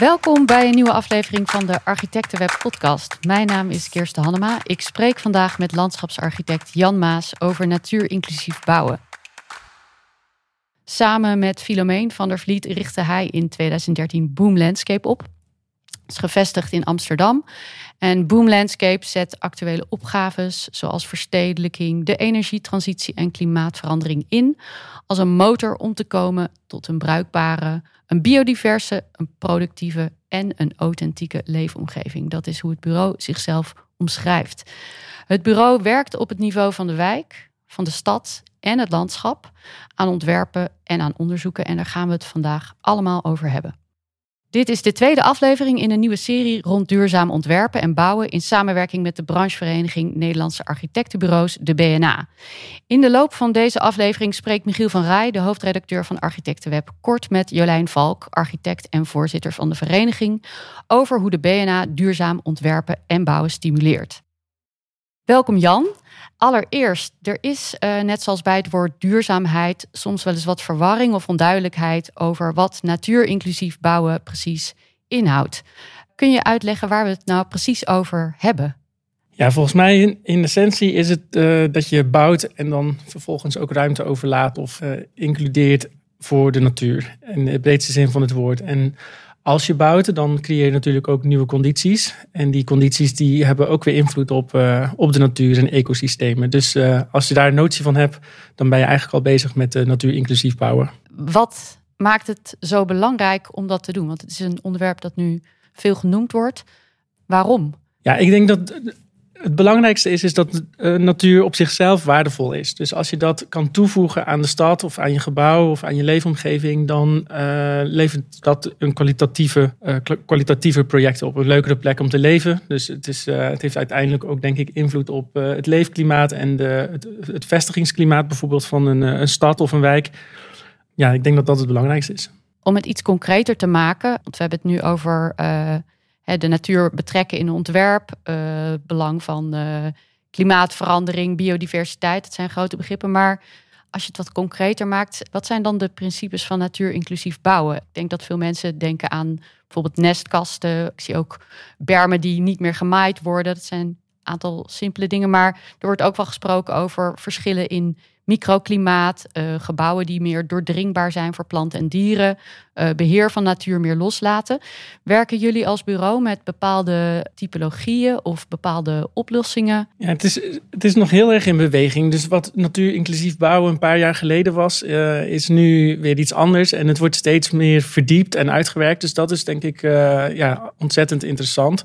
Welkom bij een nieuwe aflevering van de Architectenweb podcast. Mijn naam is Kirsten Hannema. Ik spreek vandaag met landschapsarchitect Jan Maas over natuurinclusief bouwen. Samen met Filomeen van der Vliet richtte hij in 2013 Boom Landscape op. Het is gevestigd in Amsterdam. En Boom Landscape zet actuele opgaves zoals verstedelijking, de energietransitie en klimaatverandering in als een motor om te komen tot een bruikbare, een biodiverse, een productieve en een authentieke leefomgeving. Dat is hoe het bureau zichzelf omschrijft. Het bureau werkt op het niveau van de wijk, van de stad en het landschap aan ontwerpen en aan onderzoeken. En daar gaan we het vandaag allemaal over hebben. Dit is de tweede aflevering in een nieuwe serie rond duurzaam ontwerpen en bouwen in samenwerking met de branchevereniging Nederlandse Architectenbureaus, de BNA. In de loop van deze aflevering spreekt Michiel van Rij, de hoofdredacteur van Architectenweb, kort met Jolijn Valk, architect en voorzitter van de vereniging, over hoe de BNA duurzaam ontwerpen en bouwen stimuleert. Welkom Jan. Allereerst, er is uh, net zoals bij het woord duurzaamheid soms wel eens wat verwarring of onduidelijkheid over wat natuurinclusief bouwen precies inhoudt. Kun je uitleggen waar we het nou precies over hebben? Ja, volgens mij in, in essentie is het uh, dat je bouwt en dan vervolgens ook ruimte overlaat of uh, includeert voor de natuur. In de breedste zin van het woord. En als je bouwt, dan creëer je natuurlijk ook nieuwe condities. En die condities die hebben ook weer invloed op, uh, op de natuur en ecosystemen. Dus uh, als je daar een notie van hebt, dan ben je eigenlijk al bezig met uh, natuur inclusief bouwen. Wat maakt het zo belangrijk om dat te doen? Want het is een onderwerp dat nu veel genoemd wordt. Waarom? Ja, ik denk dat het belangrijkste is, is dat uh, natuur op zichzelf waardevol is. Dus als je dat kan toevoegen aan de stad of aan je gebouw of aan je leefomgeving, dan uh, levert dat een kwalitatieve, uh, kwalitatiever project op. Een leukere plek om te leven. Dus het, is, het heeft uiteindelijk ook, denk ik, invloed op het leefklimaat en de, het, het, vestigingsklimaat bijvoorbeeld van een, een stad of een wijk. Ja, ik denk dat dat het belangrijkste is. Om het iets concreter te maken, want we hebben het nu over de natuur betrekken in ontwerp, uh, belang van uh, klimaatverandering, biodiversiteit. Dat zijn grote begrippen. Maar als je het wat concreter maakt, wat zijn dan de principes van natuur inclusief bouwen? Ik denk dat veel mensen denken aan bijvoorbeeld nestkasten. Ik zie ook bermen die niet meer gemaaid worden. Dat zijn een aantal simpele dingen. Maar er wordt ook wel gesproken over verschillen in microklimaat, uh, gebouwen die meer doordringbaar zijn voor planten en dieren, uh, beheer van natuur meer loslaten. Werken jullie als bureau met bepaalde typologieën of bepaalde oplossingen? Ja, het is, het is nog heel erg in beweging. Dus wat natuur inclusief bouwen een paar jaar geleden was, uh, is nu weer iets anders. En het wordt steeds meer verdiept en uitgewerkt. Dus dat is denk ik ja, ontzettend interessant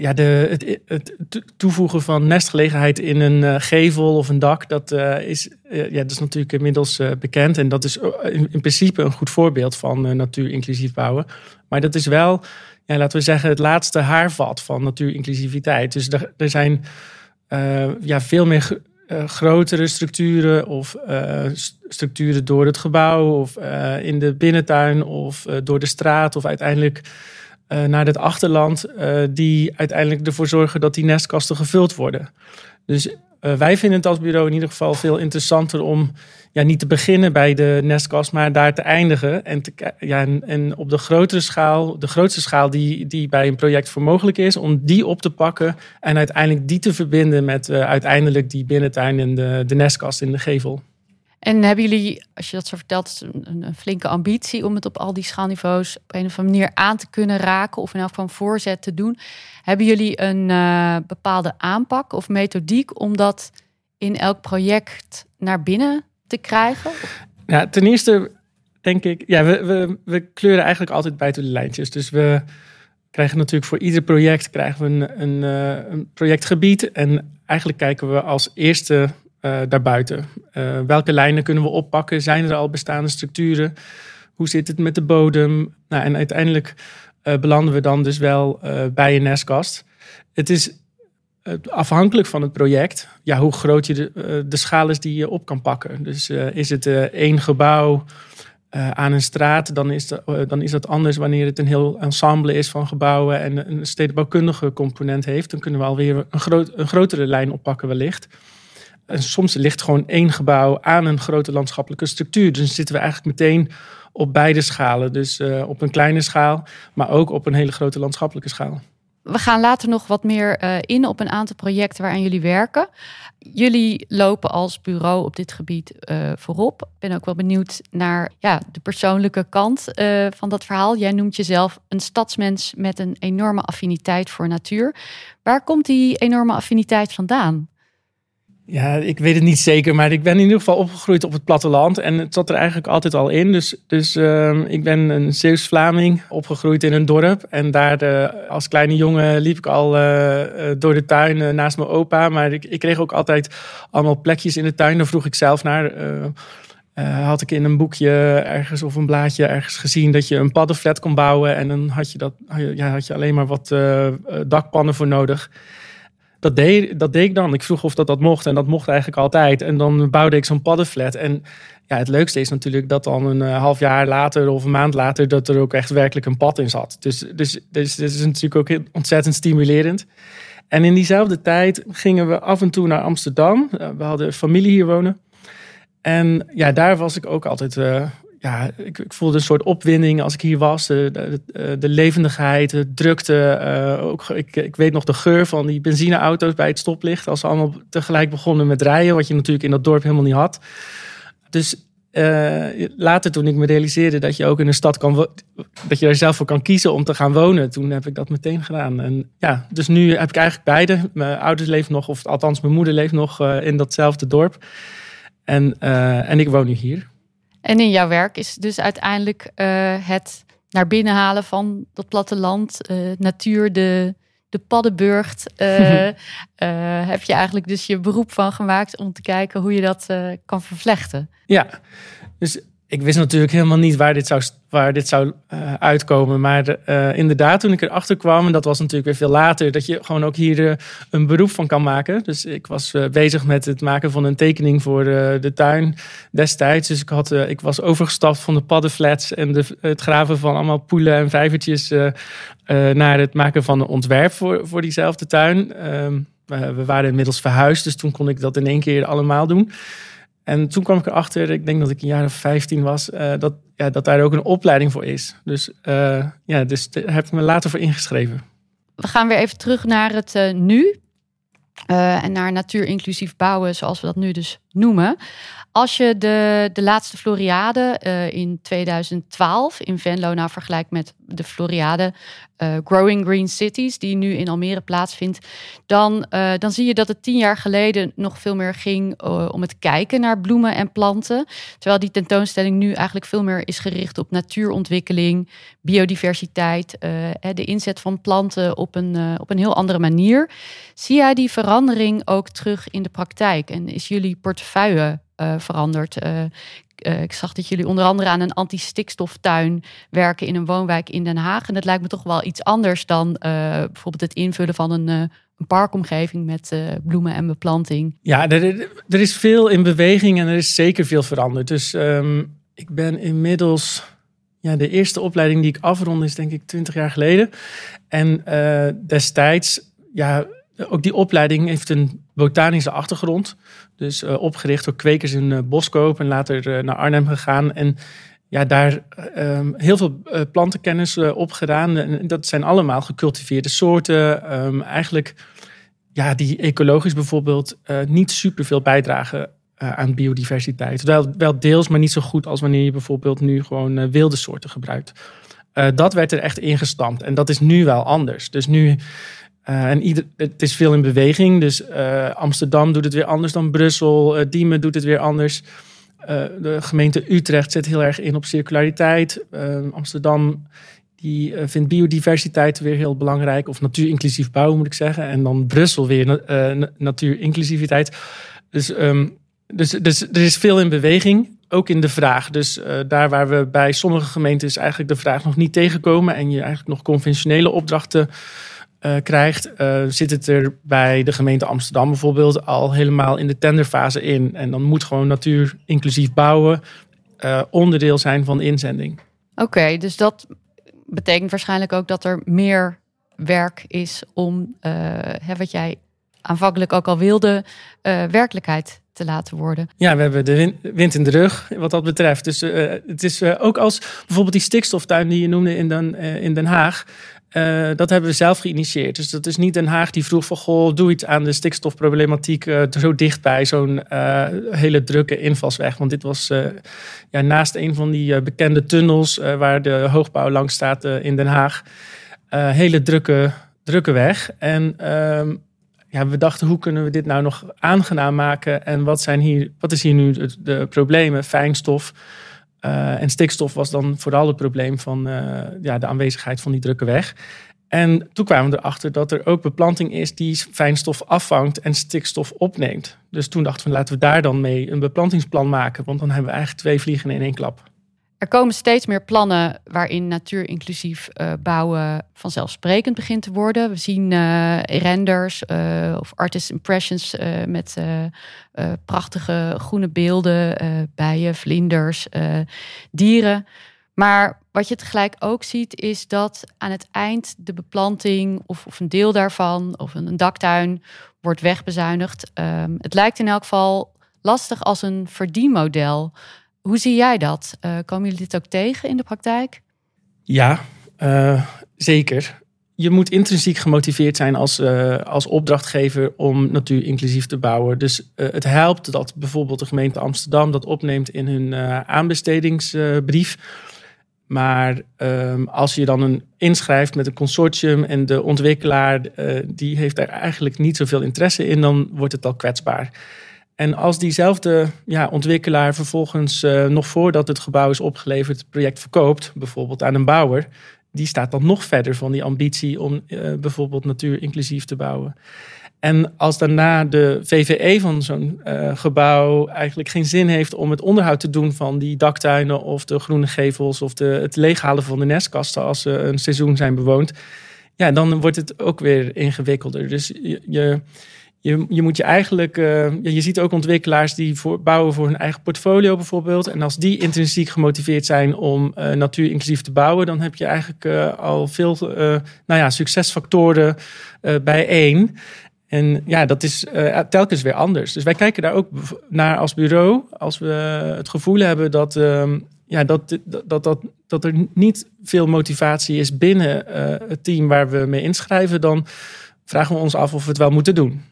ja, de, het, het, toevoegen van nestgelegenheid in een uh, gevel of een dak, dat, uh, is, uh, ja, dat is natuurlijk inmiddels bekend. En dat is in, in, principe een goed voorbeeld van natuur-inclusief bouwen. Maar dat is wel, ja, laten we zeggen, het laatste haarvat van natuurinclusiviteit. Dus er, er zijn ja, veel meer grotere structuren of structuren door het gebouw of in de binnentuin of door de straat of uiteindelijk uh, naar het achterland, uh, die uiteindelijk ervoor zorgen dat die nestkasten gevuld worden. Dus uh, wij vinden het als bureau in ieder geval veel interessanter om ja, niet te beginnen bij de nestkast, maar daar te eindigen. En, ja, en, en, op de grotere schaal, de grootste schaal die, die bij een project voor mogelijk is, om die op te pakken en uiteindelijk die te verbinden met uiteindelijk die binnentuin en de, de nestkast in de gevel. En hebben jullie, als je dat zo vertelt, een, flinke ambitie om het op al die schaalniveaus op een of andere manier aan te kunnen raken of in elk geval voorzet te doen? Hebben jullie een uh, bepaalde aanpak of methodiek om dat in elk project naar binnen te krijgen? Ja, ten eerste denk ik, ja, we, we, we kleuren eigenlijk altijd buiten de lijntjes. Dus we krijgen natuurlijk voor ieder project krijgen we een, een, eh, een projectgebied. En eigenlijk kijken we als eerste uh, daarbuiten? Uh, welke lijnen kunnen we oppakken? Zijn er al bestaande structuren? Hoe zit het met de bodem? Nou, en uiteindelijk uh, belanden we dan dus wel bij een nestkast. Het is afhankelijk van het project, ja, hoe groot je de, de schaal is die je op kan pakken. Dus is het één gebouw aan een straat, dan is, dan is dat anders wanneer het een heel ensemble is van gebouwen en een stedenbouwkundige component heeft. Dan kunnen we alweer een, groot, een grotere lijn oppakken wellicht. En soms ligt gewoon één gebouw aan een grote landschappelijke structuur. Dus zitten we eigenlijk meteen op beide schalen. Dus uh, op een kleine schaal, maar ook op een hele grote landschappelijke schaal. We gaan later nog wat meer uh, in op een aantal projecten waaraan jullie werken. Jullie lopen als bureau op dit gebied uh, voorop. Ik ben ook wel benieuwd naar ja, de persoonlijke kant van dat verhaal. Jij noemt jezelf een stadsmens met een enorme affiniteit voor natuur. Waar komt die enorme affiniteit vandaan? Ja, ik weet het niet zeker, maar ik ben in ieder geval opgegroeid op het platteland. En het zat er eigenlijk altijd al in. Dus, dus uh, ik ben een Zeeuws-Vlaming, opgegroeid in een dorp. En daar uh, als kleine jongen liep ik al uh, door de tuin naast mijn opa. Maar ik, ik, kreeg ook altijd allemaal plekjes in de tuin. Daar vroeg ik zelf naar. had ik in een boekje ergens of een blaadje ergens gezien dat je een paddenflat kon bouwen. En dan had je, dat, ja, had je alleen maar wat dakpannen voor nodig dat deed, dat deed ik dan. Ik vroeg of dat dat mocht en dat mocht eigenlijk altijd. En dan bouwde ik zo'n paddenflat. En ja, het leukste is natuurlijk dat dan een uh, half jaar later of een maand later... dat er ook echt werkelijk een pad in zat. Dus, dus, dus dat is natuurlijk ook ontzettend stimulerend. En in diezelfde tijd gingen we af en toe naar Amsterdam. Uh, we hadden familie hier wonen. En ja, daar was ik ook altijd uh, ja, ik, ik, voelde een soort opwinding als ik hier was. De, de, de levendigheid, de drukte. Uh, ook, ik, ik weet nog de geur van die benzineauto's bij het stoplicht. Als ze allemaal tegelijk begonnen met rijden. Wat je natuurlijk in dat dorp helemaal niet had. Dus uh, later toen ik me realiseerde dat je ook in een stad kan... dat je er zelf voor kan kiezen om te gaan wonen. Toen heb ik dat meteen gedaan. En ja, dus nu heb ik eigenlijk beide. Mijn ouders leven nog, of althans mijn moeder leeft nog in datzelfde dorp. En, en ik woon nu hier. En in jouw werk is dus uiteindelijk uh, het naar binnen halen van dat platteland, uh, natuur, de, de paddenburgt. Uh, heb je eigenlijk dus je beroep van gemaakt om te kijken hoe je dat kan vervlechten. Ja, dus ik wist natuurlijk helemaal niet waar dit zou, waar dit zou uh, uitkomen. Maar uh, inderdaad, toen ik erachter kwam, en dat was natuurlijk weer veel later, dat je gewoon ook hier uh, een beroep van kan maken. Dus ik was bezig met het maken van een tekening voor de tuin destijds. Dus ik, had, ik was overgestapt van de paddenflats en de, het graven van allemaal poelen en vijvertjes naar het maken van een ontwerp voor, voor diezelfde tuin. Um, we waren inmiddels verhuisd, dus toen kon ik dat in één keer allemaal doen. En toen kwam ik erachter, ik denk dat ik een jaar of 15 was, uh, dat, ja, dat daar ook een opleiding voor is. Dus, uh, ja, dus daar heb ik me later voor ingeschreven. We gaan weer even terug naar het uh, nu. en naar natuurinclusief bouwen, zoals we dat nu dus noemen. Als je de, de laatste Floriade uh, in 2012 in Venlo nou vergelijkt met de Floriade uh, Growing Green Cities, die nu in Almere plaatsvindt, dan, uh, dan zie je dat het tien jaar geleden nog veel meer ging om het kijken naar bloemen en planten. Terwijl die tentoonstelling nu eigenlijk veel meer is gericht op natuurontwikkeling, biodiversiteit, de inzet van planten op een, op een heel andere manier. Zie jij die verandering ook terug in de praktijk? En is jullie portefeuille uh, veranderd. Uh, uh, ik zag dat jullie onder andere aan een anti-stikstoftuin werken in een woonwijk in Den Haag. En dat lijkt me toch wel iets anders dan bijvoorbeeld het invullen van een, een parkomgeving met bloemen en beplanting. Ja, er, er, is veel in beweging en er is zeker veel veranderd. Dus um, ik ben inmiddels. Ja, de eerste opleiding die ik afrond is denk ik twintig jaar geleden. En destijds, ja, ook die opleiding heeft een botanische achtergrond. Dus uh, opgericht door kwekers in uh, Boskoop en later naar Arnhem gegaan. En ja, daar um, heel veel plantenkennis opgedaan. En dat zijn allemaal gecultiveerde soorten. Um, eigenlijk ja, die ecologisch bijvoorbeeld niet superveel bijdragen aan biodiversiteit. Wel, wel deels, maar niet zo goed als wanneer je bijvoorbeeld nu gewoon wilde soorten gebruikt. dat werd er echt ingestampt. En dat is nu wel anders. Dus nu uh, en ieder, het is veel in beweging. Dus uh, Amsterdam doet het weer anders dan Brussel. Uh, Diemen doet het weer anders. de gemeente Utrecht zet heel erg in op circulariteit. Amsterdam die vindt biodiversiteit weer heel belangrijk. Of natuurinclusief bouwen moet ik zeggen. En dan Brussel weer natuurinclusiviteit. Dus, um, dus, dus er is veel in beweging. Ook in de vraag. Dus daar waar we bij sommige gemeentes eigenlijk de vraag nog niet tegenkomen. En je eigenlijk nog conventionele opdrachten uh, krijgt, uh, zit het er bij de gemeente Amsterdam bijvoorbeeld al helemaal in de tenderfase in. En dan moet gewoon natuur inclusief bouwen uh, onderdeel zijn van de inzending. Oké, okay, dus dat betekent waarschijnlijk ook dat er meer werk is om, hè, wat jij aanvankelijk ook al wilde, werkelijkheid te laten worden. Ja, we hebben de wind in de rug wat dat betreft. Dus het is ook als bijvoorbeeld die stikstoftuin die je noemde in Den, in Den Haag. Uh, dat hebben we zelf geïnitieerd. Dus dat is niet Den Haag die vroeg van... goh, doe iets aan de stikstofproblematiek... Uh, zo dichtbij zo'n uh, hele drukke invalsweg. Want dit was ja, naast een van die bekende tunnels... waar de hoogbouw langs staat in Den Haag. hele drukke, drukke weg. En ehm, ja, we dachten, hoe kunnen we dit nou nog aangenaam maken? En wat, zijn hier, wat is hier nu de problemen? Fijnstof... Uh, en stikstof was dan vooral het probleem van uh, ja, de aanwezigheid van die drukke weg. En toen kwamen we erachter dat er ook beplanting is die fijnstof afvangt en stikstof opneemt. Dus toen dachten we, laten we daar dan mee een beplantingsplan maken. Want dan hebben we eigenlijk twee vliegen in één klap. Er komen steeds meer plannen waarin natuurinclusief uh, bouwen vanzelfsprekend begint te worden. We zien uh, renders uh, of artist impressions met prachtige groene beelden, bijen, vlinders, dieren. Maar wat je tegelijk ook ziet, is dat aan het eind de beplanting of, of een deel daarvan of een, daktuin wordt wegbezuinigd. Um, het lijkt in elk geval lastig als een verdienmodel. Hoe zie jij dat? Uh, komen jullie dit ook tegen in de praktijk? Ja, uh, zeker. Je moet intrinsiek gemotiveerd zijn als, uh, als opdrachtgever om natuur inclusief te bouwen. Dus het helpt dat bijvoorbeeld de gemeente Amsterdam dat opneemt in hun aanbestedingsbrief. Maar um, als je dan een inschrijft met een consortium en de ontwikkelaar die heeft daar eigenlijk niet zoveel interesse in, dan wordt het al kwetsbaar. En als diezelfde ja, ontwikkelaar vervolgens uh, nog voordat het gebouw is opgeleverd het project verkoopt, bijvoorbeeld aan een bouwer, die staat dan nog verder van die ambitie om uh, bijvoorbeeld natuur inclusief te bouwen. En als daarna de VVE van zo'n uh, gebouw eigenlijk geen zin heeft om het onderhoud te doen van die daktuinen of de groene gevels of de, het leeghalen van de nestkasten als ze een seizoen zijn bewoond, ja, dan wordt het ook weer ingewikkelder. Dus je je, je moet je eigenlijk, uh, je ziet ook ontwikkelaars die voor, bouwen voor hun eigen portfolio bijvoorbeeld. En als die intrinsiek gemotiveerd zijn om uh, natuur inclusief te bouwen, dan heb je eigenlijk uh, al veel nou ja, succesfactoren bijeen. En ja, dat is telkens weer anders. Dus wij kijken daar ook naar als bureau. Als we het gevoel hebben dat, ehm, ja, dat, dat, dat, dat er niet veel motivatie is binnen het team waar we mee inschrijven, dan vragen we ons af of we het wel moeten doen.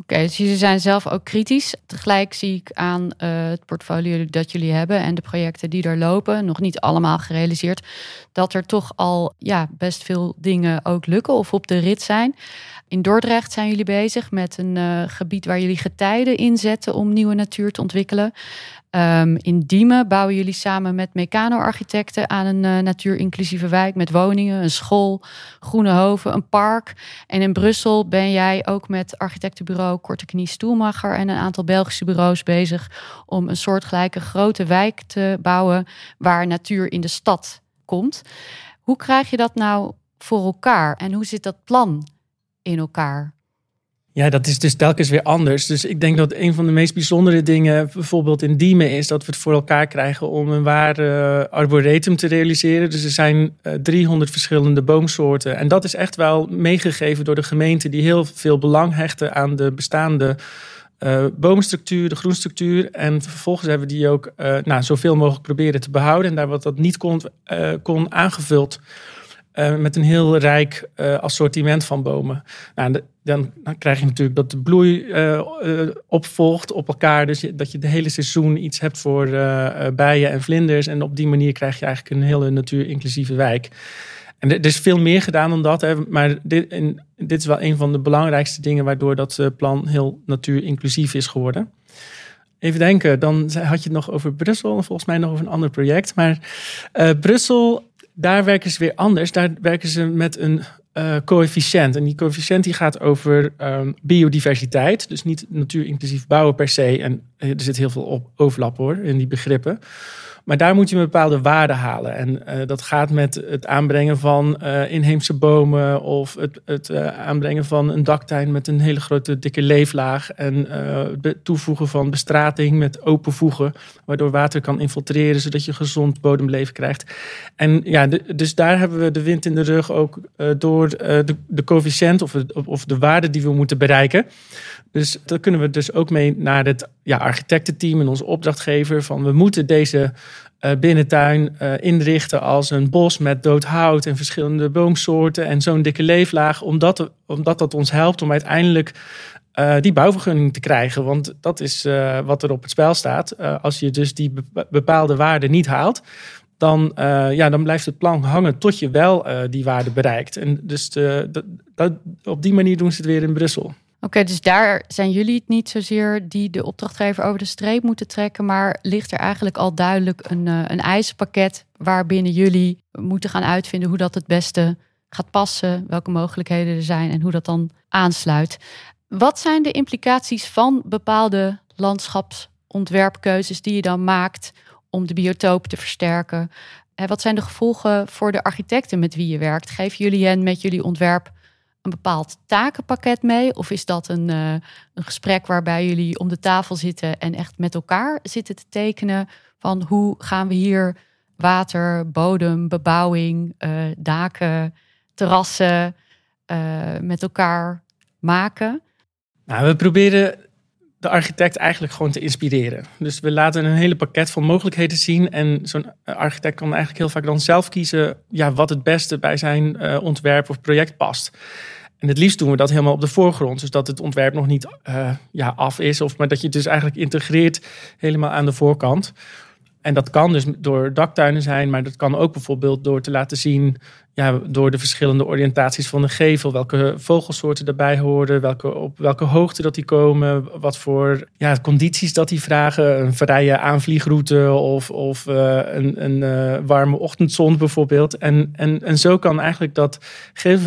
Oké, dus jullie zijn zelf ook kritisch. Tegelijk zie ik aan uh, het portfolio dat jullie hebben en de projecten die er lopen, nog niet allemaal gerealiseerd, dat er toch al ja, best veel dingen ook lukken of op de rit zijn. In Dordrecht zijn jullie bezig met een uh, gebied waar jullie getijden inzetten om nieuwe natuur te ontwikkelen. Um, in Diemen bouwen jullie samen met Meccano-architecten aan een uh, natuurinclusieve wijk met woningen, een school, groene hoven, een park. En in Brussel ben jij ook met architectenbureau Korte Knie Stoelmacher en een aantal Belgische bureaus bezig om een soortgelijke grote wijk te bouwen waar natuur in de stad komt. Hoe krijg je dat nou voor elkaar en hoe zit dat plan in elkaar? Ja, dat is dus telkens weer anders. Dus ik denk dat een van de meest bijzondere dingen bijvoorbeeld in Diemen is dat we het voor elkaar krijgen om een ware arboretum te realiseren. Dus er zijn 300 eh, verschillende boomsoorten. En dat is echt wel meegegeven door de gemeente die heel veel belang hechten aan de bestaande uh, boomstructuur, de groenstructuur. En vervolgens hebben we die ook nou, zoveel mogelijk proberen te behouden. En daar wat dat niet kon, kon aangevuld met een heel rijk assortiment van bomen. Nou, dan, krijg je natuurlijk dat de bloei uh, opvolgt op elkaar. Dus dat je de hele seizoen iets hebt voor bijen en vlinders. En op die manier krijg je eigenlijk een hele natuur-inclusieve wijk. En er is veel meer gedaan dan dat. Hè, maar dit, en, dit is wel een van de belangrijkste dingen waardoor dat plan heel natuur-inclusief is geworden. Even denken, dan had je het nog over Brussel en volgens mij nog over een ander project. Maar Brussel daar werken ze weer anders. Daar werken ze met een uh, coëfficiënt. En die coëfficiënt die gaat over um, biodiversiteit. Dus niet natuur inclusief bouwen per se. En er zit heel veel op, overlap hoor in die begrippen. Maar daar moet je een bepaalde waarde halen. En uh, dat gaat met het aanbrengen van uh, inheemse bomen of het, het uh, aanbrengen van een daktuin met een hele grote dikke leeflaag. En het toevoegen van bestrating met open voegen, waardoor water kan infiltreren zodat je gezond bodemleven krijgt. En ja, dus daar hebben we de wind in de rug ook door de, de coëfficiënt of, of de waarde die we moeten bereiken. Dus daar kunnen we dus ook mee naar het ja, architectenteam en onze opdrachtgever. Van we moeten deze uh, binnentuin uh, inrichten als een bos met dood hout en verschillende boomsoorten en zo'n dikke leeflaag. Omdat, omdat dat ons helpt om uiteindelijk uh, die bouwvergunning te krijgen. Want dat is wat er op het spel staat. als je dus die bepaalde waarden niet haalt, dan, ja, dan blijft het plan hangen tot je wel die waarde bereikt. En dus op die manier doen ze het weer in Brussel. Oké, dus daar zijn jullie het niet zozeer die de opdrachtgever over de streep moeten trekken, maar ligt er eigenlijk al duidelijk een, uh, een eisenpakket waarbinnen jullie moeten gaan uitvinden hoe dat het beste gaat passen, welke mogelijkheden er zijn en hoe dat dan aansluit. Wat zijn de implicaties van bepaalde landschapsontwerpkeuzes die je dan maakt om de biotoop te versterken? En wat zijn de gevolgen voor de architecten met wie je werkt? Geven jullie hen met jullie ontwerp een bepaald takenpakket mee? Of is dat een, uh, een gesprek waarbij jullie om de tafel zitten en echt met elkaar zitten te tekenen van hoe gaan we hier water, bodem, bebouwing, uh, daken, terrassen uh, met elkaar maken? Nou, we proberen de architect eigenlijk gewoon te inspireren. Dus we laten een hele pakket van mogelijkheden zien. En zo'n architect kan eigenlijk heel vaak dan zelf kiezen ja, wat het beste bij zijn uh, ontwerp of project past. En het liefst doen we dat helemaal op de voorgrond. Dus dat het ontwerp nog niet uh, ja, af is. Of, maar dat je het dus eigenlijk integreert helemaal aan de voorkant. En dat kan dus door daktuinen zijn, maar dat kan ook bijvoorbeeld door te laten zien, ja, door de verschillende oriëntaties van de gevel, welke vogelsoorten daarbij horen, welke, op welke hoogte dat die komen, wat voor ja, condities dat die vragen, een vrije aanvliegroute of, of uh, een, een uh, warme ochtendzon bijvoorbeeld. En, en, en zo kan eigenlijk dat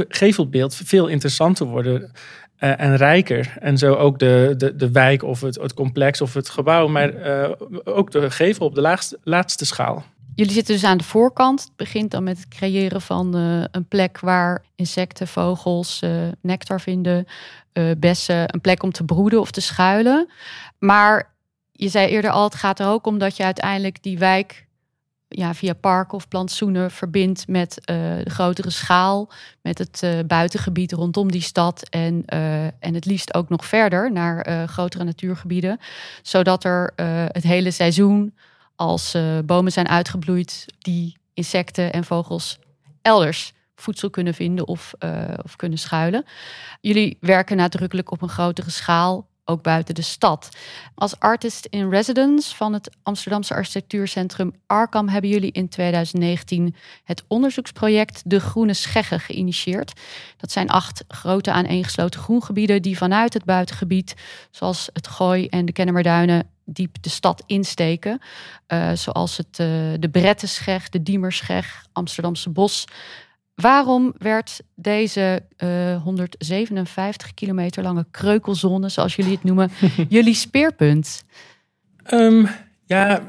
gevelbeeld veel interessanter worden. Uh, en rijker. En zo ook de, de, de wijk of het, het complex of het gebouw, maar uh, ook de gevel op de laagste, laatste schaal. Jullie zitten dus aan de voorkant. Het begint dan met het creëren van uh, een plek waar insecten, vogels nectar vinden, bessen, een plek om te broeden of te schuilen. Maar je zei eerder al, het gaat er ook om dat je uiteindelijk die wijk ja, via parken of plantsoenen verbindt met uh, de grotere schaal, met het uh, buitengebied rondom die stad en, uh, en het liefst ook nog verder naar grotere natuurgebieden, zodat er het hele seizoen als bomen zijn uitgebloeid, die insecten en vogels elders voedsel kunnen vinden of, of kunnen schuilen. Jullie werken nadrukkelijk op een grotere schaal ook buiten de stad. Als artist in residence van het Amsterdamse architectuurcentrum Arkham hebben jullie in 2019 het onderzoeksproject De Groene Scheggen geïnitieerd. Dat zijn acht grote aaneengesloten groengebieden die vanuit het buitengebied, zoals het Gooi en de Kennemerduinen, diep de stad insteken. Uh, zoals het, uh, de Brettenscheg, de Diemerscheg, Amsterdamse Bos. Waarom werd deze uh, eh, 157 kilometer lange kreukelzone, zoals jullie het noemen, jullie speerpunt? Um, ja,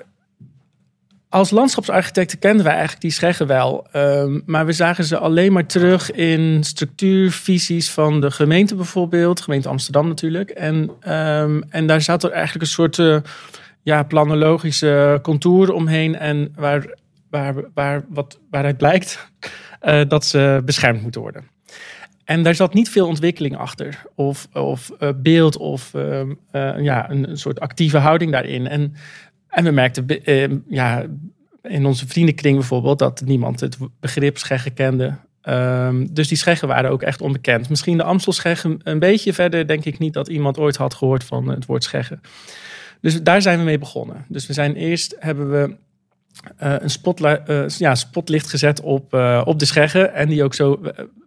als landschapsarchitecten kenden wij eigenlijk die scheggen wel. Um, maar we zagen ze alleen maar terug in structuurvisies van de gemeente bijvoorbeeld. Gemeente Amsterdam natuurlijk. En, um, en daar zat er eigenlijk een soort uh, ja, planologische contour omheen. En waar, waar, waar, wat, waaruit blijkt uh, dat ze beschermd moeten worden. En daar zat niet veel ontwikkeling achter, of, of uh, beeld, of uh, ja, een, soort actieve houding daarin. En, en we merkten ja, in onze vriendenkring bijvoorbeeld dat niemand het begrip scheggen kende. Um, dus die scheggen waren ook echt onbekend. Misschien de Amstelscheggen een beetje verder, denk ik niet dat iemand ooit had gehoord van het woord scheggen. Dus daar zijn we mee begonnen. Dus we zijn eerst hebben we uh, een uh, ja, spotlicht gezet op, uh, op de scheggen en die ook zo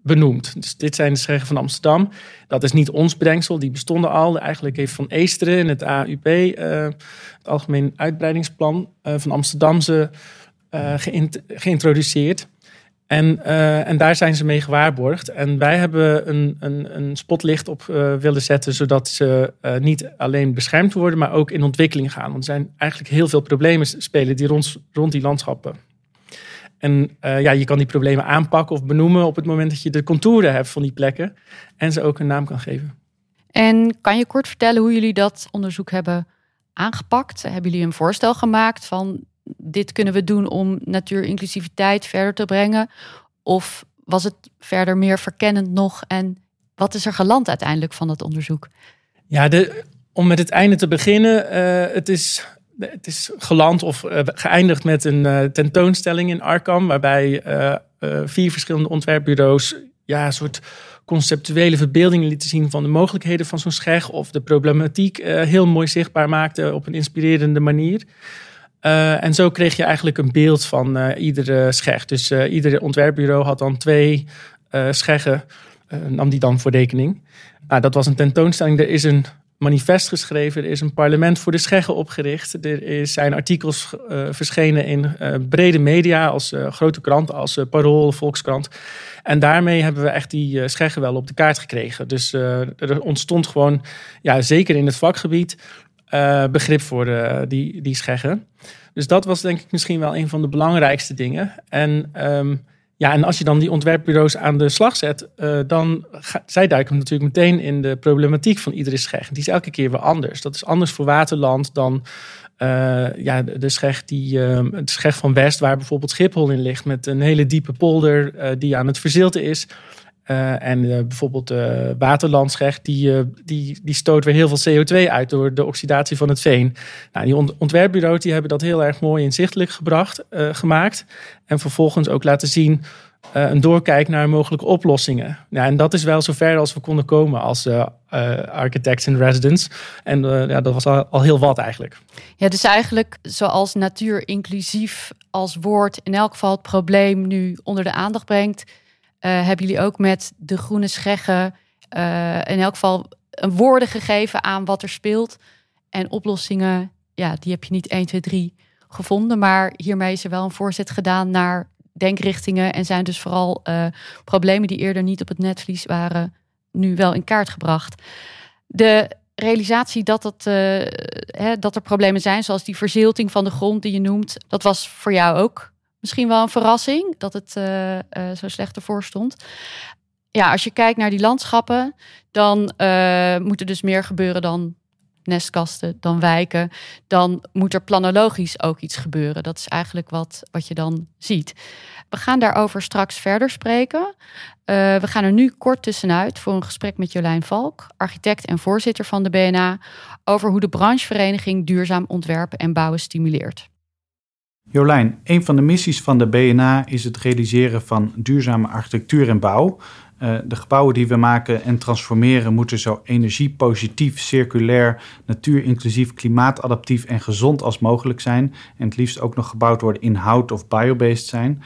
benoemd. Dus dit zijn de scheggen van Amsterdam. Dat is niet ons bedenksel, die bestonden al. Eigenlijk heeft Van Eesteren in het AUP, het Algemeen Uitbreidingsplan van Amsterdam, ze geïntroduceerd. En, uh, en daar zijn ze mee gewaarborgd. En wij hebben een, een, een spotlicht op uh, willen zetten, zodat ze uh, niet alleen beschermd worden, maar ook in ontwikkeling gaan. Want er zijn eigenlijk heel veel problemen spelen die rond, rond die landschappen. En ja, je kan die problemen aanpakken of benoemen op het moment dat je de contouren hebt van die plekken en ze ook een naam kan geven. En kan je kort vertellen hoe jullie dat onderzoek hebben aangepakt? Hebben jullie een voorstel gemaakt van dit kunnen we doen om natuurinclusiviteit verder te brengen? Of was het verder meer verkennend nog? En wat is er geland uiteindelijk van dat onderzoek? Ja, de, om met het einde te beginnen. Uh, het, is, het is geland of uh, geëindigd met een uh, tentoonstelling in Arkham. Waarbij vier verschillende ontwerpbureaus ja, een soort conceptuele verbeeldingen lieten zien van de mogelijkheden van zo'n scheg. Of de problematiek heel mooi zichtbaar maakten op een inspirerende manier. Uh, en zo kreeg je eigenlijk een beeld van uh, iedere scheg. Dus uh, ieder ontwerpbureau had dan twee scheggen, nam die dan voor rekening. Nou, dat was een tentoonstelling. Er is een manifest geschreven, er is een parlement voor de scheggen opgericht. Er is, zijn artikels verschenen in brede media, als grote kranten, als Parool, Volkskrant. En daarmee hebben we echt die scheggen wel op de kaart gekregen. Dus er ontstond gewoon, ja, zeker in het vakgebied, uh, begrip voor de, die, die scheggen. Dus dat was denk ik misschien wel een van de belangrijkste dingen. En, um, ja, en als je dan die ontwerpbureaus aan de slag zet, uh, dan zij duiken natuurlijk meteen in de problematiek van iedere scheg. Die is elke keer weer anders. Dat is anders voor waterland dan uh, ja, de, scheg, die, uh, de scheg van West, waar bijvoorbeeld Schiphol in ligt, met een hele diepe polder die aan het verzilten is. Uh, en uh, bijvoorbeeld uh, waterlandscheg, die, die, die stoot weer heel veel CO2 uit door de oxidatie van het veen. Nou, die ont ontwerpbureaus die hebben dat heel erg mooi inzichtelijk gebracht, gemaakt. En vervolgens ook laten zien een doorkijk naar mogelijke oplossingen. Ja, en dat is wel zover als we konden komen als architects in residence. En ja, dat was al, al heel wat eigenlijk. Ja, dus eigenlijk zoals natuur inclusief als woord in elk geval het probleem nu onder de aandacht brengt hebben jullie ook met de groene scheggen uh, in elk geval een woorden gegeven aan wat er speelt. En oplossingen, ja, die heb je niet 1, 2, 3 gevonden. Maar hiermee is er wel een voorzet gedaan naar denkrichtingen. En zijn dus vooral uh, problemen die eerder niet op het netvlies waren, nu wel in kaart gebracht. De realisatie dat, hè, dat er problemen zijn, zoals die verzilting van de grond die je noemt, dat was voor jou ook misschien wel een verrassing dat het uh, uh, zo slecht ervoor stond. Ja, als je kijkt naar die landschappen, dan uh, moet er dus meer gebeuren dan nestkasten, dan wijken. Dan moet er planologisch ook iets gebeuren. Dat is eigenlijk wat, wat je dan ziet. We gaan daarover straks verder spreken. we gaan er nu kort tussenuit voor een gesprek met Jolijn Valk, architect en voorzitter van de BNA, over hoe de branchevereniging duurzaam ontwerpen en bouwen stimuleert. Jolijn, een van de missies van de BNA is het realiseren van duurzame architectuur en bouw. Uh, de gebouwen die we maken en transformeren moeten zo energiepositief, circulair, natuurinclusief, klimaatadaptief en gezond als mogelijk zijn. En het liefst ook nog gebouwd worden in hout of biobased zijn.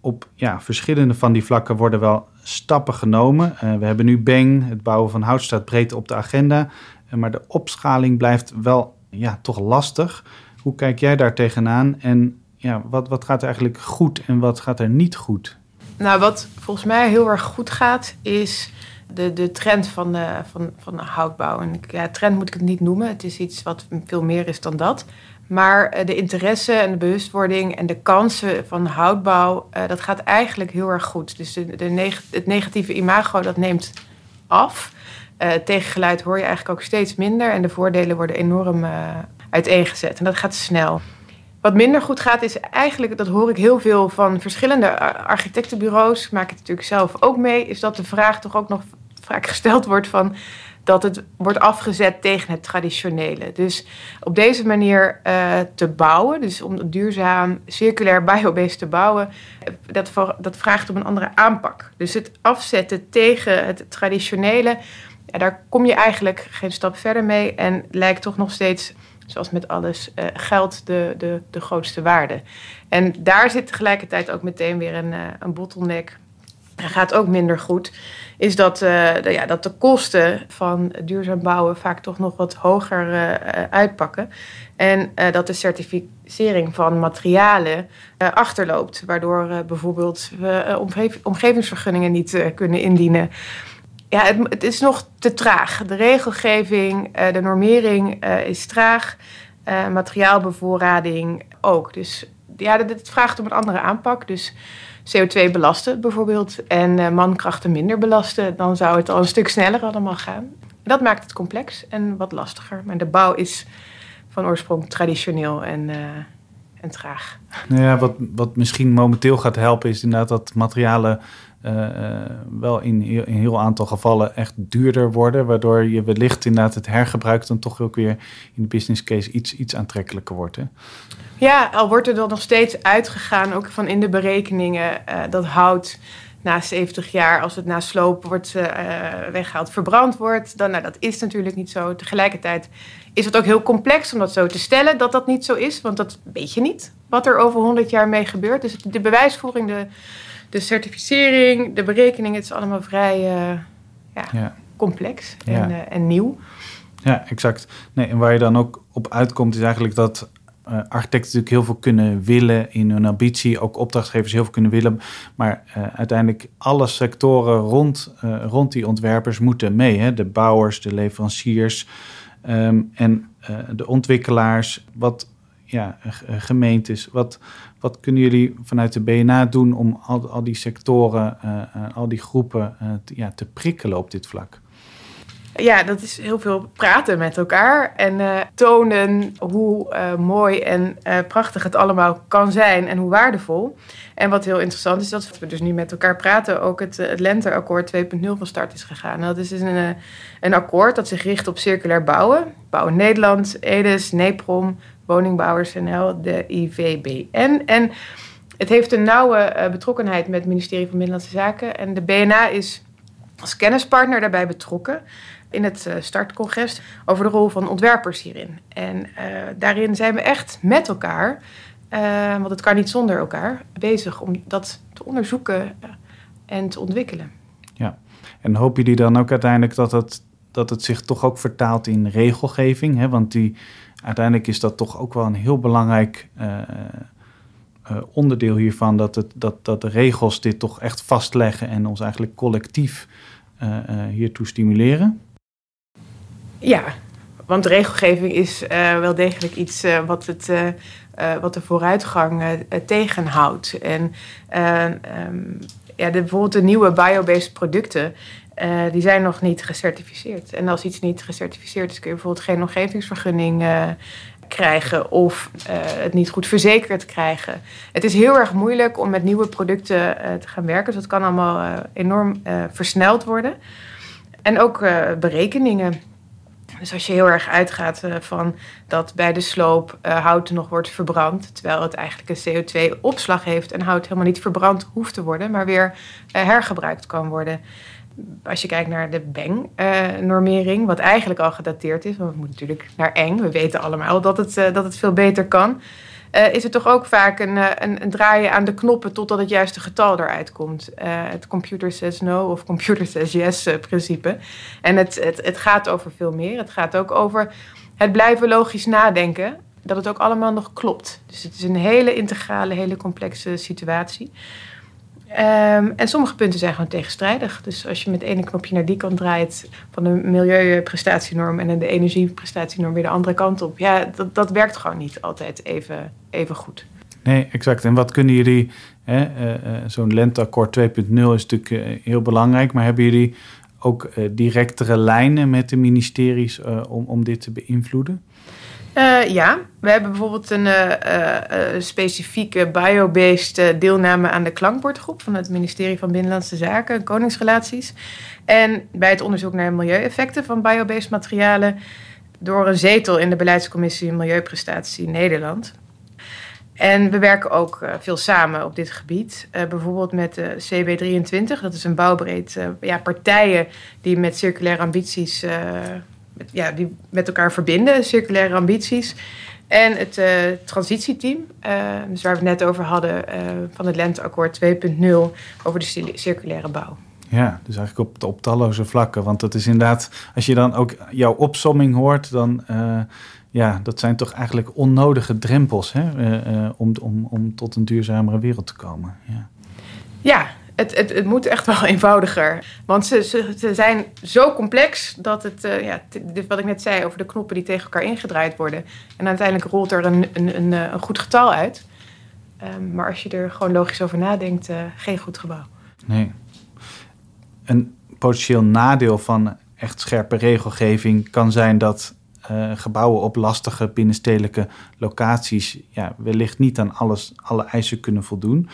Op ja, verschillende van die vlakken worden wel stappen genomen. Uh, we hebben nu Beng, het bouwen van hout staat breed op de agenda. Uh, maar de opschaling blijft wel ja, toch lastig. Hoe kijk jij daar tegenaan en ja, wat, wat gaat er eigenlijk goed en wat gaat er niet goed? Nou, wat volgens mij heel erg goed gaat, is de, de trend van, de, van, van de houtbouw. En ja, trend moet ik het niet noemen, het is iets wat veel meer is dan dat. Maar eh, de interesse en de bewustwording en de kansen van houtbouw, uh, dat gaat eigenlijk heel erg goed. Dus de, de neg het negatieve imago, dat neemt af. Uh, tegengeluid hoor je eigenlijk ook steeds minder en de voordelen worden enorm uiteengezet. En dat gaat snel. Wat minder goed gaat is eigenlijk, dat hoor ik heel veel van verschillende architectenbureaus, maak het natuurlijk zelf ook mee, is dat de vraag toch ook nog vaak gesteld wordt van dat het wordt afgezet tegen het traditionele. Dus op deze manier uh, te bouwen, dus om duurzaam, circulair, biobased te bouwen, dat, dat vraagt om een andere aanpak. Dus het afzetten tegen het traditionele, ja, daar kom je eigenlijk geen stap verder mee en lijkt toch nog steeds zoals met alles, uh, geld de, de, de grootste waarde. En daar zit tegelijkertijd ook meteen weer een, uh, een bottleneck gaat ook minder goed, is dat, uh, de, ja, dat de kosten van duurzaam bouwen vaak toch nog wat hoger uitpakken. En dat de certificering van materialen achterloopt, waardoor bijvoorbeeld we omgevingsvergunningen niet kunnen indienen. Ja, het, het, is nog te traag. De regelgeving, de normering is traag, materiaalbevoorrading ook. Dus ja, dit vraagt om een andere aanpak. Dus CO2 belasten bijvoorbeeld en mankrachten minder belasten, dan zou het al een stuk sneller allemaal gaan. Dat maakt het complex en wat lastiger. Maar de bouw is van oorsprong traditioneel en, en traag. Nou ja, wat, wat misschien momenteel gaat helpen is inderdaad dat materialen wel in, in een heel aantal gevallen echt duurder worden. Waardoor je wellicht inderdaad het hergebruik dan toch ook weer in de business case iets, iets aantrekkelijker wordt. Hè? Ja, al wordt er dan nog steeds uitgegaan, ook van in de berekeningen, uh, dat hout na 70 jaar, als het na sloop wordt uh, weggehaald, verbrand wordt. Dan, nou, dat is natuurlijk niet zo. Tegelijkertijd is het ook heel complex om dat zo te stellen, dat dat niet zo is. Want dat weet je niet, wat er over 100 jaar mee gebeurt. Dus de bewijsvoering, de, de certificering, de berekening, het is allemaal vrij uh, ja, ja. complex en, ja. en nieuw. Ja, exact. Nee, en waar je dan ook op uitkomt, is eigenlijk dat uh, architecten natuurlijk heel veel kunnen willen in hun ambitie, ook opdrachtgevers heel veel kunnen willen. Maar uh, uiteindelijk alle sectoren rond, uh, rond die ontwerpers moeten mee. Hè? De bouwers, de leveranciers um, en de ontwikkelaars, wat ja, gemeentes. Wat, wat kunnen jullie vanuit de BNA doen om al, al die sectoren, al die groepen te, ja, te prikkelen op dit vlak? ja, dat is heel veel praten met elkaar en tonen hoe mooi en prachtig het allemaal kan zijn en hoe waardevol. En wat heel interessant is, dat we dus nu met elkaar praten, ook het, het Lenteakkoord 2.0 van start is gegaan. Dat is een, een akkoord dat zich richt op circulair bouwen. Bouwen Nederland, EDES, NEPROM, Woningbouwers NL, de IVBN. En het heeft een nauwe betrokkenheid met het ministerie van Binnenlandse Zaken. En de BNA is als kennispartner daarbij betrokken in het eh, startcongres over de rol van ontwerpers hierin. En uh, daarin zijn we echt met elkaar, want het kan niet zonder elkaar, bezig om dat te onderzoeken en te ontwikkelen. Ja, en hopen jullie dan ook uiteindelijk dat het, dat het zich toch ook vertaalt in regelgeving? Hè? Want die, uiteindelijk is dat toch ook wel een heel belangrijk onderdeel hiervan, dat, het, dat, dat de regels dit toch echt vastleggen en ons eigenlijk collectief hiertoe stimuleren. Ja, want regelgeving is wel degelijk iets wat, het, wat de vooruitgang tegenhoudt. En um, ja, de, bijvoorbeeld de nieuwe biobased producten, die zijn nog niet gecertificeerd. En als iets niet gecertificeerd is, kun je bijvoorbeeld geen omgevingsvergunning krijgen of het niet goed verzekerd krijgen. Het is heel erg moeilijk om met nieuwe producten te gaan werken. Dus dat kan allemaal enorm versneld worden. En ook berekeningen. Dus als je heel erg uitgaat van dat bij de sloop hout nog wordt verbrand, terwijl het eigenlijk een CO2-opslag heeft en hout helemaal niet verbrand hoeft te worden, maar weer hergebruikt kan worden. Als je kijkt naar de BENG-normering, wat eigenlijk al gedateerd is, want we moeten natuurlijk naar ENG, we weten allemaal dat het, dat het veel beter kan uh, is het toch ook vaak een, eh, een, een, draaien aan de knoppen totdat het juiste getal eruit komt. Het computer says no of computer says yes principe. En het, het, het gaat over veel meer. Het gaat ook over het blijven logisch nadenken. Dat het ook allemaal nog klopt. Dus het is een hele integrale, hele complexe situatie. Um, en sommige punten zijn gewoon tegenstrijdig. Dus als je met ene knopje naar die kant draait van de milieuprestatienorm en de energieprestatienorm weer de andere kant op, ja, dat, dat werkt gewoon niet altijd even, even goed. Nee, exact. En wat kunnen jullie, uh, uh, zo'n lenteakkoord 2.0 is natuurlijk uh, heel belangrijk, maar hebben jullie ook directere lijnen met de ministeries om, om dit te beïnvloeden? Uh, ja, we hebben bijvoorbeeld een uh, uh, specifieke biobased deelname aan de klankbordgroep van het ministerie van Binnenlandse Zaken, Koningsrelaties. En bij het onderzoek naar milieueffecten van biobased materialen door een zetel in de beleidscommissie Milieuprestatie Nederland. En we werken ook veel samen op dit gebied. bijvoorbeeld met de CB23, dat is een bouwbreed ja, partijen die met circulaire ambities ja, die met elkaar verbinden, circulaire ambities. En het uh, transitieteam, uh, dus waar we het net over hadden, uh, van het Lenteakkoord 2.0 over de circulaire bouw. Ja, dus eigenlijk op, op talloze vlakken. Want dat is inderdaad, als je dan ook jouw opsomming hoort, dan ja, dat zijn toch eigenlijk onnodige drempels hè, om, om, om tot een duurzamere wereld te komen. Ja, ja het, het, moet echt wel eenvoudiger. Want ze, ze, zijn zo complex dat het, uh, ja, wat ik net zei over de knoppen die tegen elkaar ingedraaid worden. En uiteindelijk rolt er een, een, een, een goed getal uit. Um, maar als je er gewoon logisch over nadenkt, uh, geen goed gebouw. Nee. Een potentieel nadeel van echt scherpe regelgeving kan zijn dat gebouwen op lastige binnenstedelijke locaties ja, wellicht niet aan alles, alle eisen kunnen voldoen.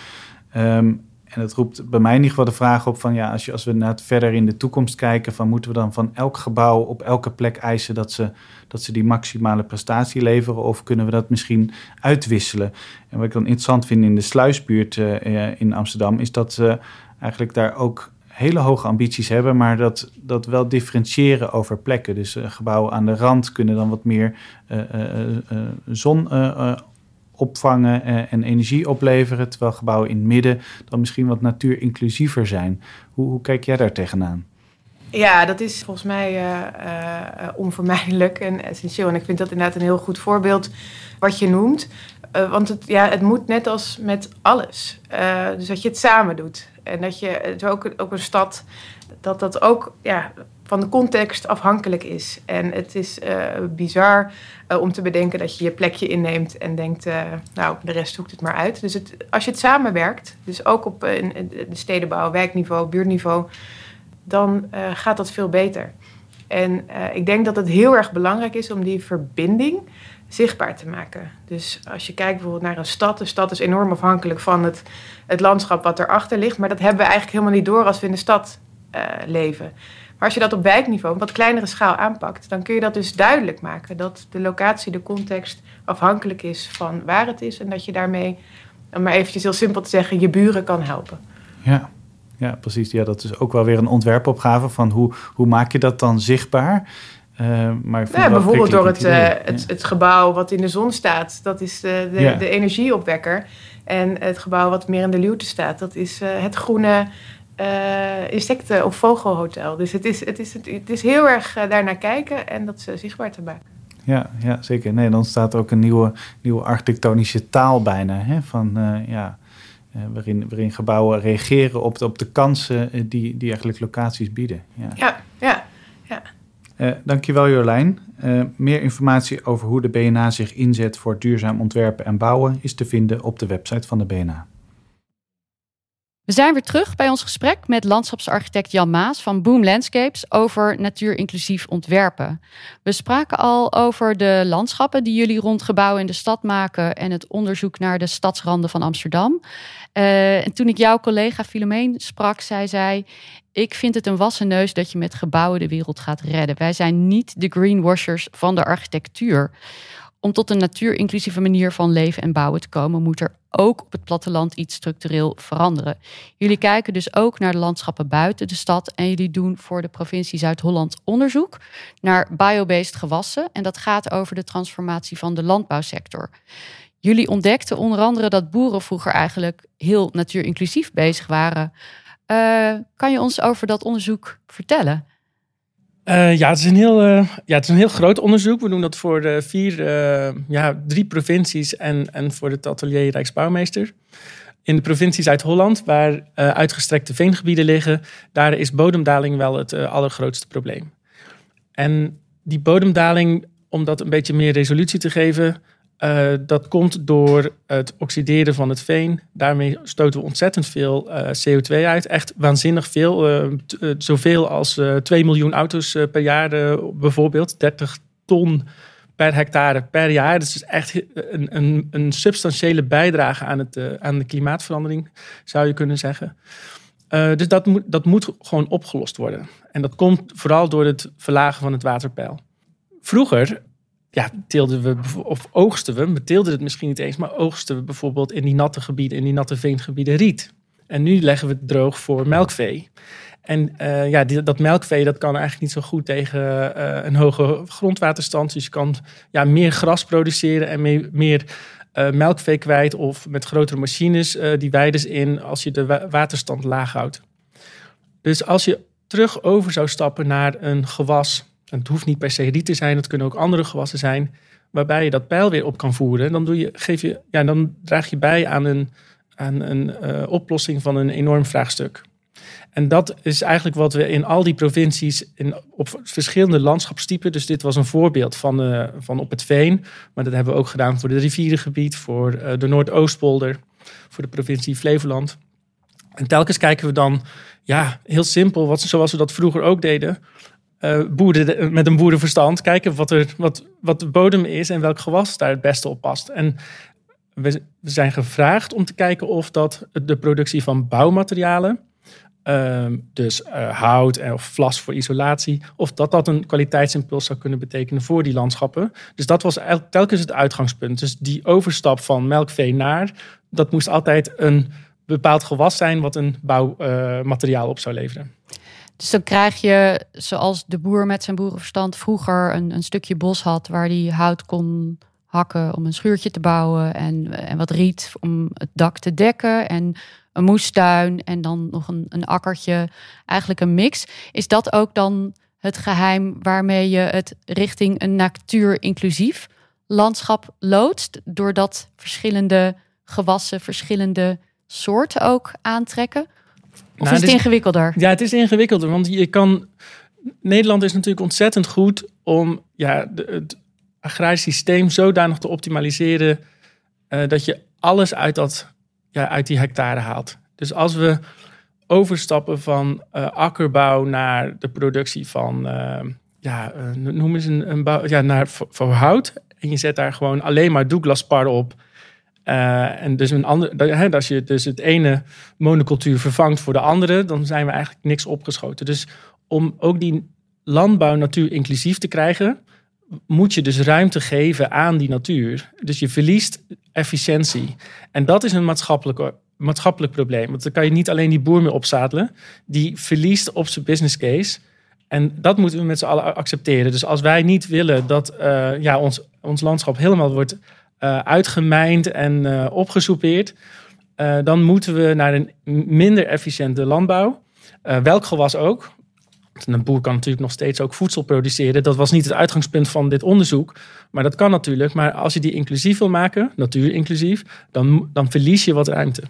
Um, en dat roept bij mij in ieder geval de vraag op van ja, als, we naar verder in de toekomst kijken, van moeten we dan van elk gebouw op elke plek eisen dat ze, dat ze die maximale prestatie leveren? Of kunnen we dat misschien uitwisselen? En wat ik dan interessant vind in de sluisbuurt uh, in Amsterdam, is dat ze eigenlijk daar ook hele hoge ambities hebben, maar dat, dat wel differentiëren over plekken. Dus uh, gebouwen aan de rand kunnen dan wat meer uh, zon opvangen eh, en energie opleveren, terwijl gebouwen in het midden dan misschien wat natuurinclusiever zijn. Hoe, hoe kijk jij daar tegenaan? Ja, dat is volgens mij uh, uh, onvermijdelijk en essentieel. En ik vind dat inderdaad een heel goed voorbeeld wat je noemt. Want het, ja, het moet net als met alles. dus dat je het samen doet. En dat je het ook, ook een stad, dat dat ook ja, van de context afhankelijk is. En het is uh, bizar uh, om te bedenken dat je je plekje inneemt en denkt, uh, nou, de rest zoekt het maar uit. Dus het, als je het samenwerkt, dus ook op de stedenbouw, wijkniveau, buurtniveau, dan gaat dat veel beter. En ik denk dat het heel erg belangrijk is om die verbinding zichtbaar te maken. Dus als je kijkt bijvoorbeeld naar een stad, de stad is enorm afhankelijk van het, het landschap wat erachter ligt, maar dat hebben we eigenlijk helemaal niet door als we in de stad leven. Maar als je dat op wijkniveau, op wat kleinere schaal aanpakt, dan kun je dat dus duidelijk maken. Dat de locatie, de context afhankelijk is van waar het is. En dat je daarmee, om maar eventjes heel simpel te zeggen, je buren kan helpen. Ja, ja precies. Ja, dat is ook wel weer een ontwerpopgave van hoe, hoe maak je dat dan zichtbaar? Uh, maar ja, bijvoorbeeld door het, uh, het, het, gebouw wat in de zon staat, dat is de, de, ja. de energieopwekker. En het gebouw wat meer in de luwte staat, dat is uh, het groene uh, insecten- of vogelhotel. Dus het is, het is, het is heel erg uh, daarnaar kijken en dat ze zichtbaar te maken. Ja, ja, zeker. Nee, dan staat ook een nieuwe, nieuwe architectonische taal bijna. Hè? Van, uh, ja, waarin, waarin gebouwen reageren op de, op de kansen die, die eigenlijk locaties bieden. Ja, ja, ja. ja. Uh, dankjewel Jolijn. Uh, meer informatie over hoe de BNA zich inzet voor duurzaam ontwerpen en bouwen is te vinden op de website van de BNA. We zijn weer terug bij ons gesprek met landschapsarchitect Jan Maas van Boom Landscapes over natuurinclusief ontwerpen. We spraken al over de landschappen die jullie rond gebouwen in de stad maken en het onderzoek naar de stadsranden van Amsterdam. Uh, en toen ik jouw collega Filomeen sprak, zei zij: Ik vind het een wassen neus dat je met gebouwen de wereld gaat redden. Wij zijn niet de greenwashers van de architectuur. Om tot een natuurinclusieve manier van leven en bouwen te komen, moet er ook op het platteland iets structureel veranderen. Jullie kijken dus ook naar de landschappen buiten de stad en jullie doen voor de provincie Zuid-Holland onderzoek naar biobased gewassen. En dat gaat over de transformatie van de landbouwsector. Jullie ontdekten onder andere dat boeren vroeger eigenlijk heel natuurinclusief bezig waren. Uh, kan je ons over dat onderzoek vertellen? Uh, ja, het is een heel, uh, ja, het is een heel groot onderzoek. We doen dat voor de vier, uh, ja, drie provincies en, en voor het atelier Rijksbouwmeester. In de provincie Zuid-Holland, waar uitgestrekte veengebieden liggen, daar is bodemdaling wel het allergrootste probleem. En die bodemdaling, om dat een beetje meer resolutie te geven, uh, dat komt door het oxideren van het veen. Daarmee stoten we ontzettend veel uh, CO2 uit. Echt waanzinnig veel. Uh, zoveel als 2 miljoen auto's per jaar bijvoorbeeld. 30 ton per hectare per jaar. Dus is echt een, een, een substantiële bijdrage aan, het, aan de klimaatverandering, zou je kunnen zeggen. dus dat moet, dat moet gewoon opgelost worden. En dat komt vooral door het verlagen van het waterpeil. Vroeger ja, teelden we, of oogsten we, we teelden het misschien niet eens, maar oogsten we bijvoorbeeld in die natte gebieden, in die natte veengebieden riet. En nu leggen we het droog voor melkvee. En uh, ja, die, dat melkvee dat kan eigenlijk niet zo goed tegen uh, een hoge grondwaterstand. Dus je kan ja, meer gras produceren en meer, uh, melkvee kwijt. Of met grotere machines die weiden in als je de wa waterstand laag houdt. Dus als je terug over zou stappen naar een gewas. En het hoeft niet per se riet te zijn, het kunnen ook andere gewassen zijn. Waarbij je dat pijl weer op kan voeren. Dan, doe je, geef je, ja, dan draag je bij aan een, aan een oplossing van een enorm vraagstuk. En dat is eigenlijk wat we in al die provincies in, op verschillende landschapstypen. Dus dit was een voorbeeld van, uh, van op het Veen. Maar dat hebben we ook gedaan voor het rivierengebied, voor uh, de Noordoostpolder, voor de provincie Flevoland. En telkens kijken we dan, ja, heel simpel, wat, zoals we dat vroeger ook deden. Uh, boeren, met een boerenverstand, kijken wat, er, wat, wat de bodem is en welk gewas daar het beste op past. En we, zijn gevraagd om te kijken of dat de productie van bouwmaterialen Ehm, dus uh, hout of vlas voor isolatie. Of dat dat een kwaliteitsimpuls zou kunnen betekenen voor die landschappen. Dus dat was telkens het uitgangspunt. Dus die overstap van melkvee naar, dat moest altijd een bepaald gewas zijn wat een bouwmateriaal op zou leveren. Dus dan krijg je, zoals de boer met zijn boerenverstand vroeger een, een stukje bos had waar hij hout kon hakken om een schuurtje te bouwen en, en wat riet om het dak te dekken en een moestuin en dan nog een, een akkertje. Eigenlijk een mix. Is dat ook dan het geheim waarmee je het richting een natuur-inclusief landschap loodst? Doordat verschillende gewassen, verschillende soorten ook aantrekken? Of nou, is het ingewikkelder? Ja, het is ingewikkelder. Want je kan. Nederland is natuurlijk ontzettend goed om ja, de, het agrarisch systeem zodanig te optimaliseren. Uh, dat je alles uit dat ja, uit die hectare haalt. Dus als we overstappen van uh, akkerbouw naar de productie van, uh, ja, noem eens een, een bouw, ja, naar voor, hout. En je zet daar gewoon alleen maar Douglas-par op. en dus een ander, als je dus het ene monocultuur vervangt voor de andere, dan zijn we eigenlijk niks opgeschoten. Dus om ook die landbouw natuur inclusief te krijgen, moet je dus ruimte geven aan die natuur. Dus je verliest efficiëntie. En dat is een maatschappelijk, maatschappelijk probleem. Want dan kan je niet alleen die boer meer opzadelen. Die verliest op zijn business case. En dat moeten we met z'n allen accepteren. Dus als wij niet willen dat uh, ja, ons, ons landschap helemaal wordt uh, uitgemijnd en uh, opgesoupeerd... dan moeten we naar een minder efficiënte landbouw. welk gewas ook. Een boer kan natuurlijk nog steeds ook voedsel produceren. Dat was niet het uitgangspunt van dit onderzoek. Maar dat kan natuurlijk. Maar als je die inclusief wil maken, natuur inclusief, dan, dan verlies je wat ruimte.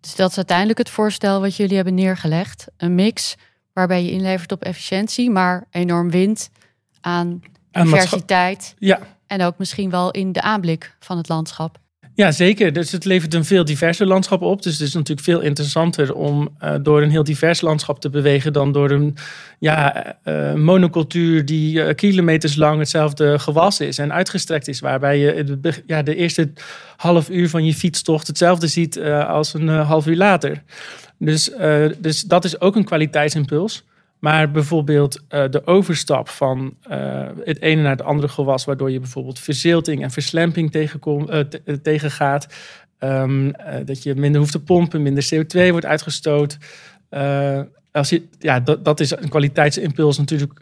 Dus dat is uiteindelijk het voorstel wat jullie hebben neergelegd. Een mix waarbij je inlevert op efficiëntie, maar enorm wint aan diversiteit. Ja. En ook misschien wel in de aanblik van het landschap. Ja, zeker. Dus het levert een veel diverser landschap op. Dus het is natuurlijk veel interessanter om uh, door een heel divers landschap te bewegen dan door een ja, uh, monocultuur die kilometers lang hetzelfde gewas is en uitgestrekt is. Waarbij je ja, de eerste half uur van je fietstocht hetzelfde ziet als een half uur later. Dus, dus dat is ook een kwaliteitsimpuls. Maar bijvoorbeeld uh, de overstap van uh, het ene naar het andere gewas, waardoor je bijvoorbeeld verzilting en versλemping tegenkom, uh, tegengaat. Um, dat je minder hoeft te pompen, minder CO2 wordt uitgestoot. als je, ja, dat, is een kwaliteitsimpuls natuurlijk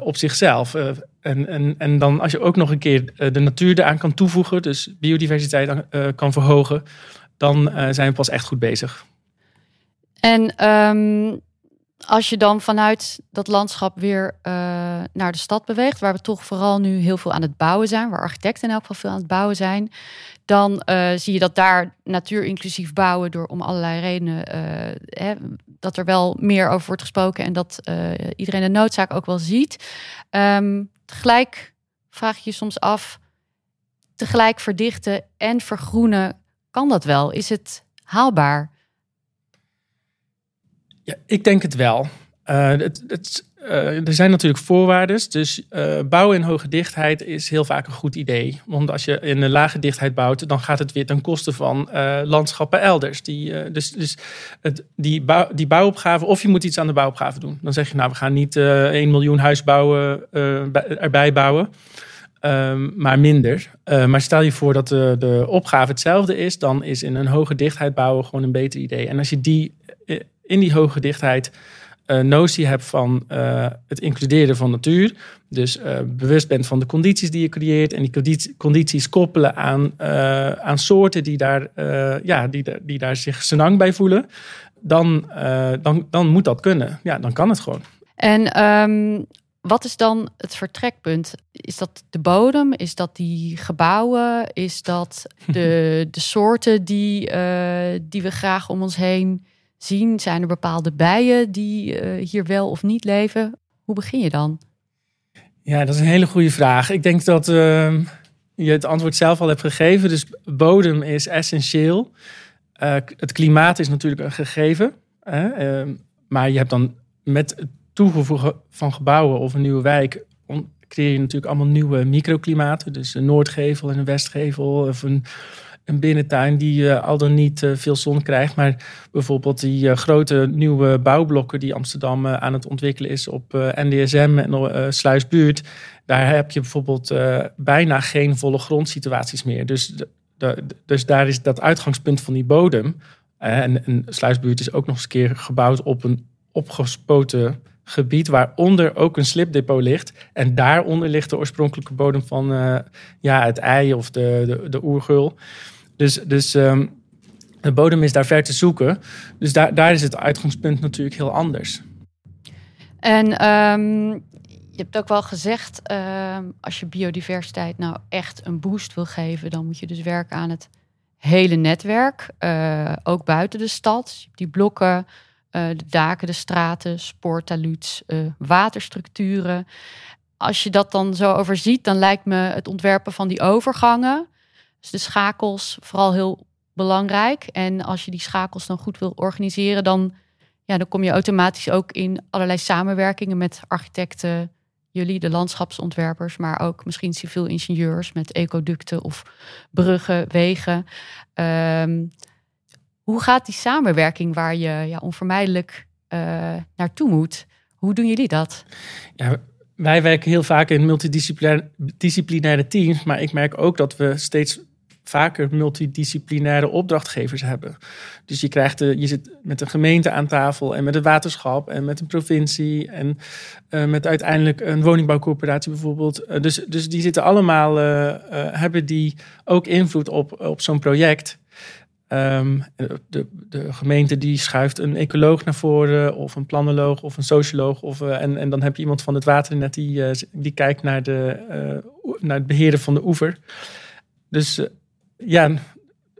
op zichzelf. en, en, en dan als je ook nog een keer de natuur eraan kan toevoegen, dus biodiversiteit kan verhogen, dan zijn we pas echt goed bezig. En um als je dan vanuit dat landschap weer uh, naar de stad beweegt, waar we toch vooral nu heel veel aan het bouwen zijn, waar architecten in elk geval veel aan het bouwen zijn, dan uh, zie je dat daar natuurinclusief bouwen door om allerlei redenen, uh, hè, dat er wel meer over wordt gesproken en dat iedereen de noodzaak ook wel ziet. Um, tegelijk vraag je je soms af, tegelijk verdichten en vergroenen, kan dat wel? Is het haalbaar? Ja, ik denk het wel. Uh, het, het, uh, er zijn natuurlijk voorwaarden. Dus uh, bouwen in hoge dichtheid is heel vaak een goed idee. Want als je in een lage dichtheid bouwt, dan gaat het weer ten koste van landschappen elders. Die, dus dus het, die, bouw, die bouwopgave, of je moet iets aan de bouwopgave doen. Dan zeg je, nou, we gaan niet 1 miljoen huis bouwen, erbij bouwen. Ehm, maar minder. Maar stel je voor dat de, de opgave hetzelfde is, dan is in een hoge dichtheid bouwen gewoon een beter idee. En als je die in die hoge dichtheid uh, notie hebt van uh, het includeren van natuur. Dus uh, bewust bent van de condities die je creëert. En die condities koppelen aan, aan soorten die daar, ja, die, die daar zich senang bij voelen. Dan, dan, dan moet dat kunnen. Ja, dan kan het gewoon. En um, wat is dan het vertrekpunt? Is dat de bodem? Is dat die gebouwen? Is dat de, de soorten die, die we graag om ons heen zien? Zijn er bepaalde bijen die uh, hier wel of niet leven? Hoe begin je dan? Ja, dat is een hele goede vraag. Ik denk dat uh, je het antwoord zelf al hebt gegeven. Dus bodem is essentieel. Uh, het klimaat is natuurlijk een gegeven. Hè? maar je hebt dan met het toevoegen van gebouwen of een nieuwe wijk creëer je natuurlijk allemaal nieuwe microklimaten. Dus een noordgevel en een westgevel of een een binnentuin die uh, al dan niet uh, veel zon krijgt. Maar bijvoorbeeld die uh, grote nieuwe bouwblokken die Amsterdam aan het ontwikkelen is op NDSM en Sluisbuurt. Daar heb je bijvoorbeeld bijna geen volle grondsituaties meer. Dus, de, dus daar is dat uitgangspunt van die bodem. en, en Sluisbuurt is ook nog eens een keer gebouwd op een opgespoten gebied waaronder ook een slipdepot ligt. En daaronder ligt de oorspronkelijke bodem van ja, het ei of de, de, de oergul. Dus, dus um, de bodem is daar ver te zoeken. Dus daar, daar is het uitgangspunt natuurlijk heel anders. En um, je hebt ook wel gezegd, uh, als je biodiversiteit nou echt een boost wil geven, dan moet je dus werken aan het hele netwerk, uh, ook buiten de stad. Die blokken, uh, de daken, de straten, spoortaluuts, waterstructuren. Als je dat dan zo overziet, dan lijkt me het ontwerpen van die overgangen dus de schakels vooral heel belangrijk. En als je die schakels dan goed wil organiseren, dan, ja, dan kom je automatisch ook in allerlei samenwerkingen met architecten, jullie, de landschapsontwerpers, maar ook misschien civiel ingenieurs met ecoducten of bruggen, wegen. Um, hoe gaat die samenwerking waar je ja, onvermijdelijk uh, naartoe moet? Hoe doen jullie dat? Ja, wij werken heel vaak in multidisciplinaire teams, maar ik merk ook dat we steeds vaker multidisciplinaire opdrachtgevers hebben. Dus je, krijgt de, je zit met een gemeente aan tafel en met het waterschap en met een provincie en uh, met uiteindelijk een woningbouwcoöperatie bijvoorbeeld. Uh, dus, dus die zitten allemaal, uh, hebben die ook invloed op, op zo'n project. Um, de, de, gemeente die schuift een ecoloog naar voren, of een planoloog, of een socioloog. Of, en, en dan heb je iemand van het waternet die, die kijkt naar, de, naar het beheren van de oever. Dus ja,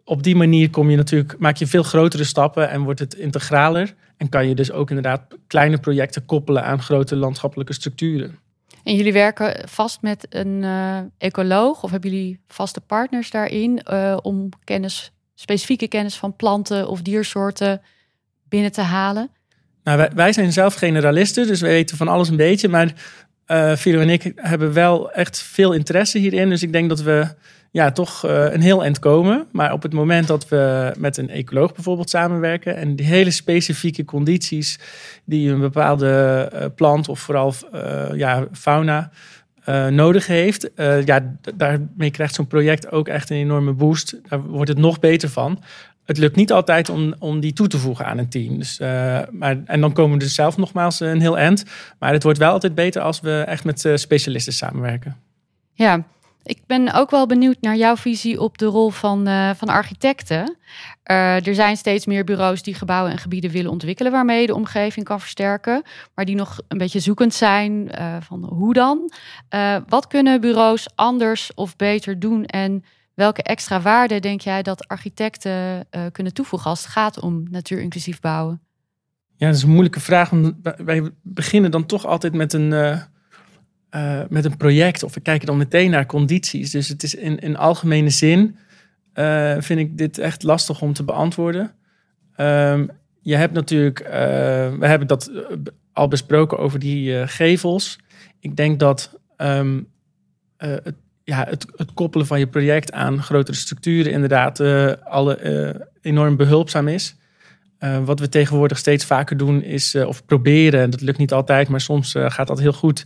op die manier kom je natuurlijk, maak je veel grotere stappen en wordt het integraler. En kan je dus ook inderdaad kleine projecten koppelen aan grote landschappelijke structuren. En jullie werken vast met een uh, ecoloog of hebben jullie vaste partners daarin uh, om kennis, specifieke kennis van planten of diersoorten binnen te halen? Nou, wij, wij zijn zelf generalisten, dus we weten van alles een beetje. Maar uh, en ik hebben wel echt veel interesse hierin. Dus ik denk dat we ja, toch uh, een heel eind komen. Maar op het moment dat we met een ecoloog bijvoorbeeld samenwerken en die hele specifieke condities die een bepaalde uh, plant of vooral ja, fauna nodig heeft, ja, daarmee krijgt zo'n project ook echt een enorme boost. Daar wordt het nog beter van. Het lukt niet altijd om, om die toe te voegen aan een team. Dus, maar, en dan komen we dus zelf nogmaals een heel eind. Maar het wordt wel altijd beter als we echt met specialisten samenwerken. Ja, ik ben ook wel benieuwd naar jouw visie op de rol van, van architecten. Er zijn steeds meer bureaus die gebouwen en gebieden willen ontwikkelen waarmee de omgeving kan versterken, maar die nog een beetje zoekend zijn van hoe dan. wat kunnen bureaus anders of beter doen en welke extra waarde denk jij dat architecten kunnen toevoegen als het gaat om natuurinclusief bouwen? Ja, dat is een moeilijke vraag. Wij beginnen dan toch altijd met een uh, met een project of we kijken dan meteen naar condities. Dus het is in, in algemene zin vind ik dit echt lastig om te beantwoorden. Um, je hebt natuurlijk, we hebben dat al besproken over die gevels. Ik denk dat um, het, ja, het, het, koppelen van je project aan grotere structuren inderdaad alle, enorm behulpzaam is. wat we tegenwoordig steeds vaker doen is, of proberen, en dat lukt niet altijd, maar soms gaat dat heel goed,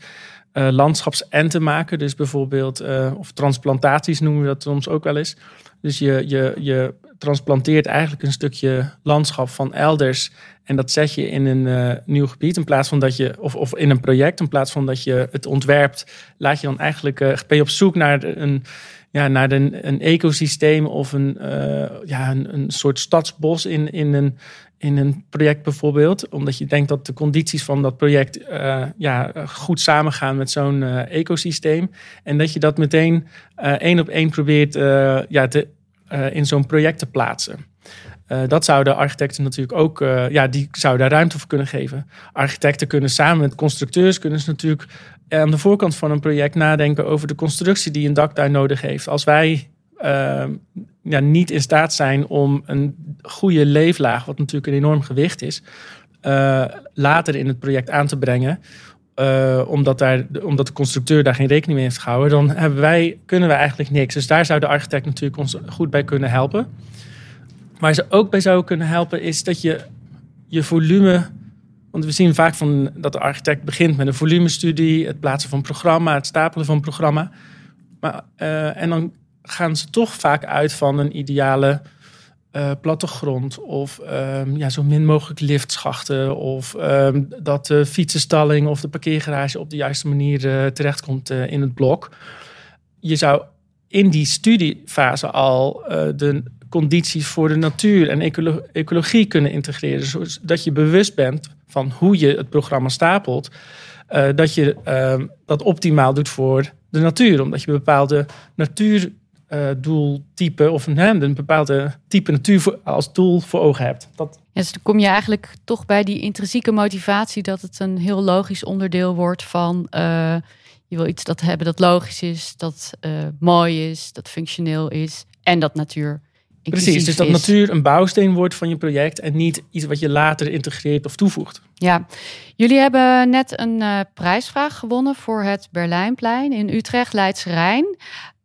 uh, landschapsenten maken. Dus bijvoorbeeld, of transplantaties noemen we dat soms ook wel eens. Dus je, je, je transplanteert eigenlijk een stukje landschap van elders. En dat zet je in een nieuw gebied. In plaats van dat je, of, of in een project, in plaats van dat je het ontwerpt, laat je dan eigenlijk, ben je op zoek naar een ja, naar een, een ecosysteem of een, ja, een, een soort stadsbos in, in, een, in een project bijvoorbeeld. Omdat je denkt dat de condities van dat project uh, ja, goed samengaan met zo'n uh, ecosysteem. En dat je dat meteen één op één probeert ja, te, in zo'n project te plaatsen. Uh, dat zouden architecten natuurlijk ook, uh, ja, die zouden daar ruimte voor kunnen geven. Architecten kunnen samen met constructeurs kunnen ze natuurlijk aan de voorkant van een project nadenken over de constructie die een dak daar nodig heeft. Als wij uh, ja, niet in staat zijn om een goede leeflaag, wat natuurlijk een enorm gewicht is, later in het project aan te brengen. omdat, daar, omdat de constructeur daar geen rekening mee heeft gehouden, dan hebben wij, kunnen we eigenlijk niks. Dus daar zou de architect natuurlijk ons goed bij kunnen helpen. Waar ze ook bij zouden kunnen helpen, is dat je je volume. Want we zien vaak van dat de architect begint met een volumestudie, het plaatsen van programma, het stapelen van programma. Maar, uh, en dan gaan ze toch vaak uit van een ideale uh, plattegrond. Of um, ja, zo min mogelijk liftschachten. Of um, dat de fietsenstalling of de parkeergarage op de juiste manier uh, terechtkomt in het blok. Je zou in die studiefase al de condities voor de natuur en ecologie kunnen integreren. Zodat je bewust bent van hoe je het programma stapelt. Dat je uh, dat optimaal doet voor de natuur. Omdat je bepaalde natuurdoeltype uh, of een, een bepaalde type natuur voor, als doel voor ogen hebt. Dat... Ja, dus dan kom je eigenlijk toch bij die intrinsieke motivatie dat het een heel logisch onderdeel wordt van uh, je wil iets dat hebben dat logisch is, dat uh, mooi is, dat functioneel is en dat natuur Precies, dus dat natuur een bouwsteen wordt van je project en niet iets wat je later integreert of toevoegt. Ja, jullie hebben net een uh, prijsvraag gewonnen voor het Berlijnplein in Utrecht, Leidse Rijn.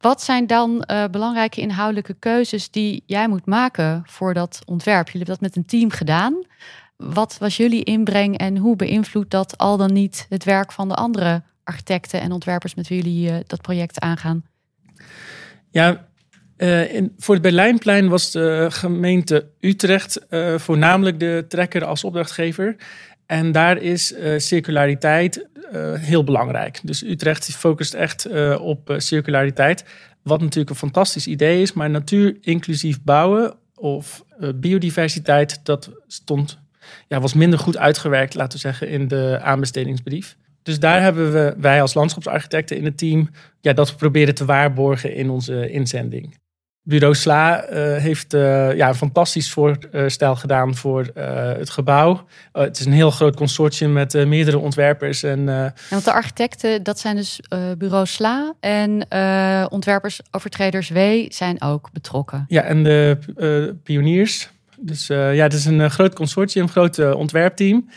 Wat zijn dan uh, belangrijke inhoudelijke keuzes die jij moet maken voor dat ontwerp? Jullie hebben dat met een team gedaan. Wat was jullie inbreng en hoe beïnvloedt dat al dan niet het werk van de andere architecten en ontwerpers met wie jullie uh, dat project aangaan? Ja, uh, in, voor het Berlijnplein was de gemeente Utrecht voornamelijk de trekker als opdrachtgever. En daar is uh, circulariteit heel belangrijk. Dus Utrecht focust echt op circulariteit. Wat natuurlijk een fantastisch idee is, maar natuur inclusief bouwen of biodiversiteit, dat stond, ja, was minder goed uitgewerkt, laten we zeggen, in de aanbestedingsbrief. Dus daar hebben we, wij als landschapsarchitecten in het team, ja, dat proberen te waarborgen in onze inzending. Bureau Sla uh, heeft uh, ja, een fantastisch voorstel gedaan voor uh, het gebouw. het is een heel groot consortium met meerdere ontwerpers. En, ja, want de architecten, dat zijn dus Bureau Sla. En ontwerpers Overtreders W zijn ook betrokken. Ja, en de pioniers. Dus ja, het is een groot consortium, een groot ontwerpteam.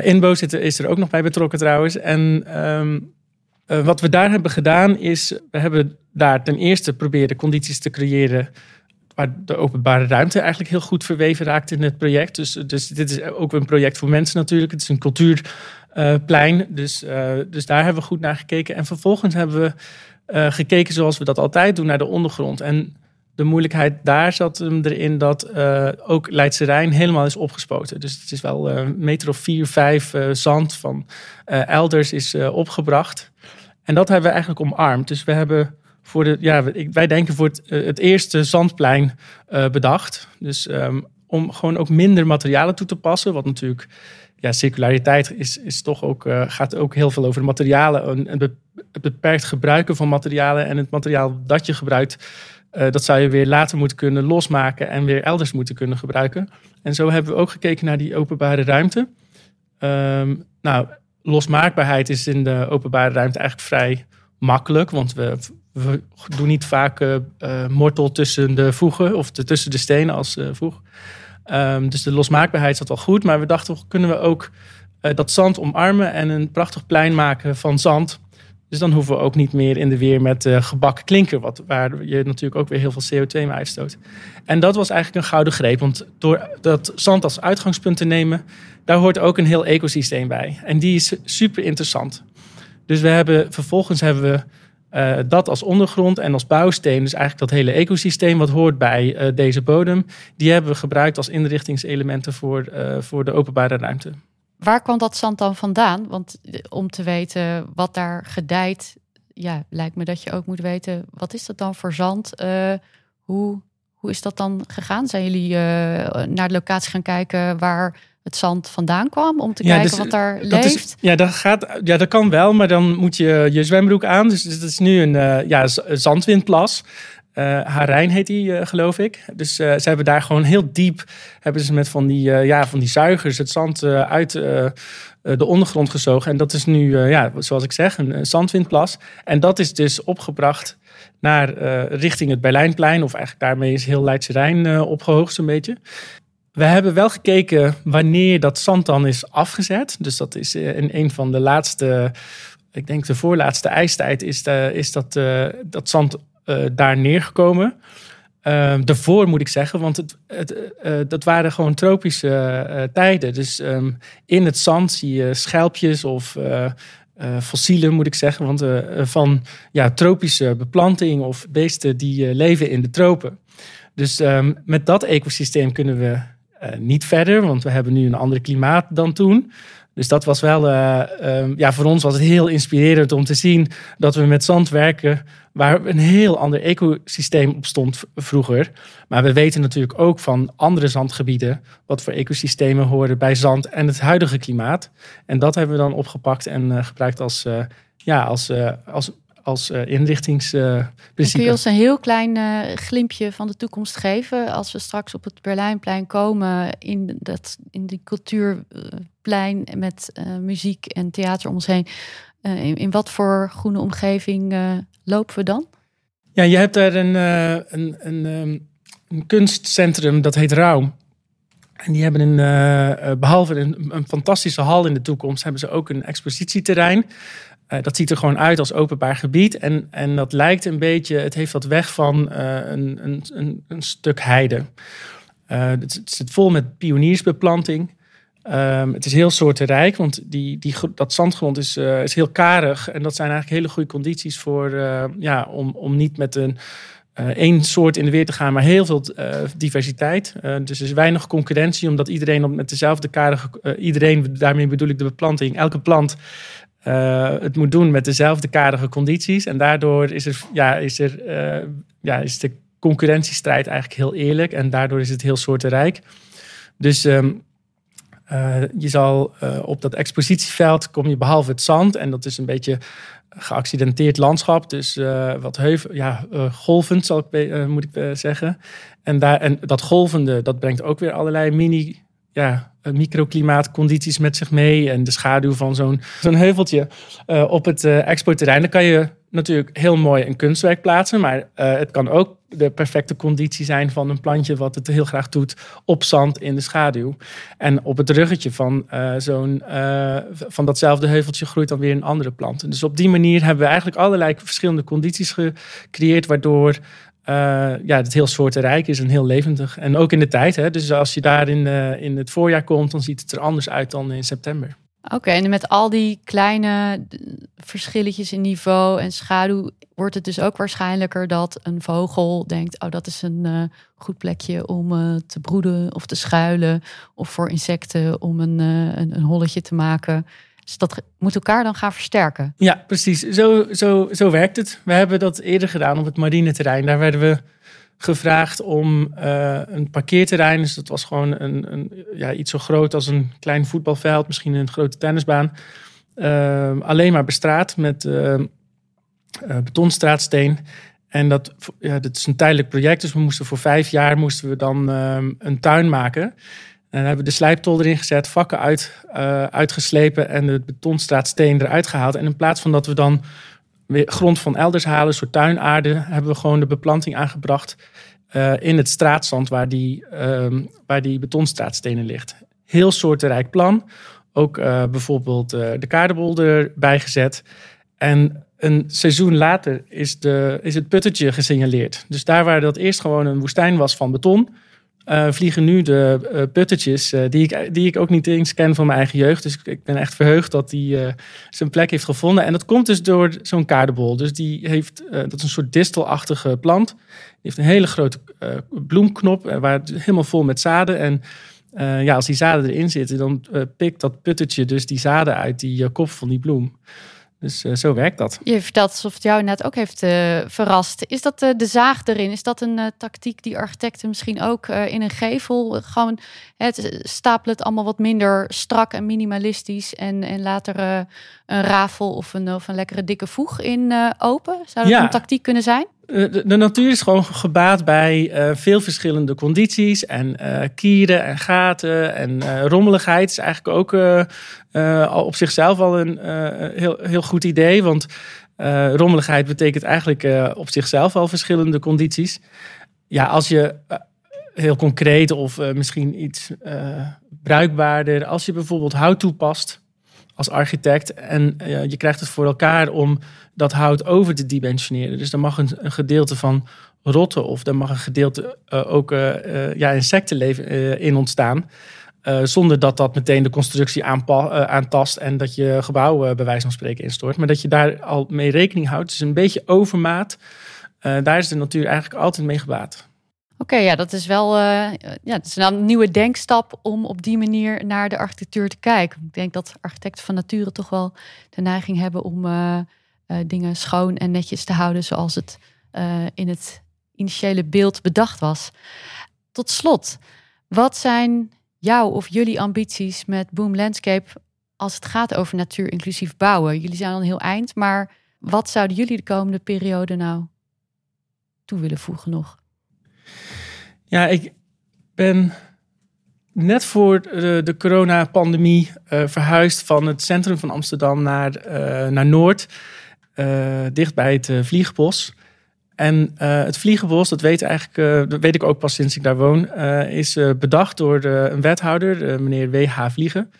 Inbo zit, is er ook nog bij betrokken trouwens. En um, uh, wat we daar hebben gedaan is, we hebben daar ten eerste proberen condities te creëren waar de openbare ruimte eigenlijk heel goed verweven raakt in het project. Dus, dus dit is ook een project voor mensen natuurlijk. Het is een cultuurplein, uh, dus, uh, dus daar hebben we goed naar gekeken. En vervolgens hebben we gekeken zoals we dat altijd doen naar de ondergrond. En de moeilijkheid daar zat hem erin dat uh, ook Leidse Rijn helemaal is opgespoten. Dus het is wel een meter of vier, vijf uh, zand van uh, elders is opgebracht. En dat hebben we eigenlijk omarmd. Dus we hebben voor de, ja, wij denken voor het, eh, het eerste zandplein uh, bedacht. Dus um, om gewoon ook minder materialen toe te passen. Wat natuurlijk, ja, circulariteit is, is toch ook, uh, gaat ook heel veel over materialen. En het beperkt gebruiken van materialen en het materiaal dat je gebruikt. Dat zou je weer later moeten kunnen losmaken en weer elders moeten kunnen gebruiken. En zo hebben we ook gekeken naar die openbare ruimte. Um, nou, losmaakbaarheid is in de openbare ruimte eigenlijk vrij makkelijk. Want we, we doen niet vaak uh, mortel tussen de voegen of tussen de stenen als uh, voeg. Um, dus de losmaakbaarheid zat wel goed. Maar we dachten, kunnen we ook dat zand omarmen en een prachtig plein maken van zand. Dus dan hoeven we ook niet meer in de weer met gebakken klinker, wat, waar je natuurlijk ook weer heel veel CO2 mee uitstoot. En dat was eigenlijk een gouden greep, want door dat zand als uitgangspunt te nemen, daar hoort ook een heel ecosysteem bij. En die is super interessant. Dus we hebben, vervolgens hebben we uh, dat als ondergrond en als bouwsteen, dus eigenlijk dat hele ecosysteem wat hoort bij uh, deze bodem, die hebben we gebruikt als inrichtingselementen voor, uh, voor de openbare ruimte. Waar kwam dat zand dan vandaan? Want om te weten wat daar gedijt, ja, lijkt me dat je ook moet weten, wat is dat dan voor zand? hoe, hoe is dat dan gegaan? Zijn jullie naar de locatie gaan kijken waar het zand vandaan kwam om te kijken dus, wat daar leeft? Is, ja, dat gaat, ja, dat kan wel, maar dan moet je je zwembroek aan. Dus het is nu een uh, ja, zandwindplas. Uh, Harijn heet die, uh, geloof ik. Dus ze hebben daar gewoon heel diep, hebben ze met van die, ja, van die zuigers het zand uit de ondergrond gezogen. En dat is nu, ja, zoals ik zeg, een zandwindplas. En dat is dus opgebracht naar richting het Berlijnplein. Of eigenlijk daarmee is heel Leidse Rijn opgehoogd zo'n beetje. We hebben wel gekeken wanneer dat zand dan is afgezet. Dus dat is eh, in een van de laatste, ik denk de voorlaatste ijstijd, is, de, is dat, uh, dat zand uh, daar neergekomen. Uh, daarvoor moet ik zeggen, want het, het, dat waren gewoon tropische tijden. Dus um, in het zand zie je schelpjes of fossielen, moet ik zeggen, want, van ja, tropische beplanting of beesten die leven in de tropen. Dus um, met dat ecosysteem kunnen we niet verder, want we hebben nu een ander klimaat dan toen. Dus dat was wel, uh, um, ja, voor ons was het heel inspirerend om te zien dat we met zand werken waar een heel ander ecosysteem op stond vroeger. Maar we weten natuurlijk ook van andere zandgebieden wat voor ecosystemen horen bij zand en het huidige klimaat. En dat hebben we dan opgepakt en uh, gebruikt als, ja, als, als als uh, inrichtingsprincipe. kun je ons een heel klein uh, glimpje van de toekomst geven als we straks op het Berlijnplein komen in, dat, in die cultuurplein met uh, muziek en theater om ons heen. In, in, wat voor groene omgeving lopen we dan? Ja, je hebt daar een, een, een, um, een, kunstcentrum dat heet Raum. En die hebben een, behalve een, een fantastische hal in de toekomst, hebben ze ook een expositieterrein. Uh, dat ziet er gewoon uit als openbaar gebied. En, en dat lijkt een beetje, het heeft wat weg van uh, een, een, een, stuk heide. Uh, het, het, zit vol met pioniersbeplanting. Um, het is heel soortenrijk, want die, die, dat zandgrond is, is heel karig. En dat zijn eigenlijk hele goede condities voor, ja, om, om niet met een één soort in de weer te gaan, maar heel veel diversiteit. dus er is weinig concurrentie, omdat iedereen met dezelfde karige, iedereen, daarmee bedoel ik de beplanting, elke plant uh, het moet doen met dezelfde karige condities. En daardoor is er, ja, is er uh, ja, is de concurrentiestrijd eigenlijk heel eerlijk. En daardoor is het heel soortenrijk. Dus um, uh, je zal op dat expositieveld kom je behalve het zand. En dat is een beetje geaccidenteerd landschap. Dus wat heuvel, ja, golvend zal ik, moet ik zeggen. En, daar, en dat golvende, dat brengt ook weer allerlei mini ja, microklimaatcondities met zich mee. En de schaduw van zo'n zo'n heuveltje uh, op het uh, exportterrein. Dan kan je natuurlijk heel mooi een kunstwerk plaatsen. Maar het kan ook de perfecte conditie zijn van een plantje wat het heel graag doet op zand in de schaduw. En op het ruggetje van, zo'n, van datzelfde heuveltje groeit dan weer een andere plant. Dus op die manier hebben we eigenlijk allerlei verschillende condities gecreëerd, waardoor uh, ja, het heel soortenrijk is en heel levendig. En ook in de tijd. Hè? Dus als je daar in, uh, in het voorjaar komt, dan ziet het er anders uit dan in september. Oké, en met al die kleine verschilletjes in niveau en schaduw wordt het dus ook waarschijnlijker dat een vogel denkt: oh, dat is een uh, goed plekje om te broeden of te schuilen, of voor insecten om een, een, een holletje te maken. Dus dat moet elkaar dan gaan versterken. Ja, precies. Zo, zo, zo werkt het. We hebben dat eerder gedaan op het marineterrein. Daar werden we gevraagd om uh, een parkeerterrein. Dus dat was gewoon een, een, ja, iets zo groot als een klein voetbalveld, misschien een grote tennisbaan. Uh, alleen maar bestraat met uh, betonstraatsteen. En dat, ja, dat is een tijdelijk project. Dus we moesten voor vijf jaar moesten we dan ehm, een tuin maken. En hebben we de slijptol erin gezet, vakken uit, uh, uitgeslepen en de betonstraatsteen eruit gehaald. En in plaats van dat we dan weer grond van elders halen, een soort tuinaarde, hebben we gewoon de beplanting aangebracht uh, in het straatzand waar die, waar die betonstraatstenen ligt. Heel soortenrijk plan. Ook uh, bijvoorbeeld de kaardebol erbij gezet. En een seizoen later is, de, is het puttetje gesignaleerd. Dus daar waar dat eerst gewoon een woestijn was van beton uh, vliegen nu de uh, puttetjes, uh, die, ik, die ik ook niet eens ken van mijn eigen jeugd. Dus ik ben echt verheugd dat hij zijn plek heeft gevonden. En dat komt dus door zo'n kaardebol. Dus die heeft, dat is een soort distelachtige plant. Die heeft een hele grote bloemknop, waar helemaal vol met zaden. En ja, als die zaden erin zitten, dan pikt dat puttetje dus die zaden uit die kop van die bloem. Dus uh, zo werkt dat. Je vertelt alsof het jou net ook heeft uh, verrast. Is dat uh, de zaag erin? Is dat een tactiek die architecten misschien ook in een gevel gewoon het stapelen het allemaal wat minder strak en minimalistisch en, en later een rafel of een, of een lekkere dikke voeg in open? Zou dat ja. een tactiek kunnen zijn? Eh, de, de, natuur is gewoon gebaat bij uh, veel verschillende condities. En uh, kieren en gaten en rommeligheid is eigenlijk ook al op zichzelf al een heel, heel goed idee. Want rommeligheid betekent eigenlijk op zichzelf al verschillende condities. Ja, als je heel concreet of misschien iets bruikbaarder, als je bijvoorbeeld hout toepast als architect en je krijgt het voor elkaar om dat hout over te dimensioneren. Dus dan mag een, gedeelte van rotten of dan mag een gedeelte uh, ook uh, ja, insectenleven in ontstaan. zonder dat dat meteen de constructie aantast en dat je gebouw bij wijze van spreken instort. Maar dat je daar al mee rekening houdt. Dus een beetje overmaat. daar is de natuur eigenlijk altijd mee gebaat. Oké, ja, dat is wel ja, dat is een nieuwe denkstap om op die manier naar de architectuur te kijken. Ik denk dat architecten van nature toch wel de neiging hebben om uh, dingen schoon en netjes te houden zoals het uh, in het initiële beeld bedacht was. Tot slot, wat zijn jouw of jullie ambities met Boom Landscape als het gaat over natuur inclusief bouwen? Jullie zijn al een heel eind, maar wat zouden jullie de komende periode nou toe willen voegen nog? Ja, ik ben net voor de, de coronapandemie uh, verhuisd van het centrum van Amsterdam naar, uh, naar Noord. Uh, dicht bij het Vliegenbos. En het Vliegenbos, dat weet, eigenlijk, weet ik ook pas sinds ik daar woon, is bedacht door de, een wethouder, meneer W.H. Vliegen.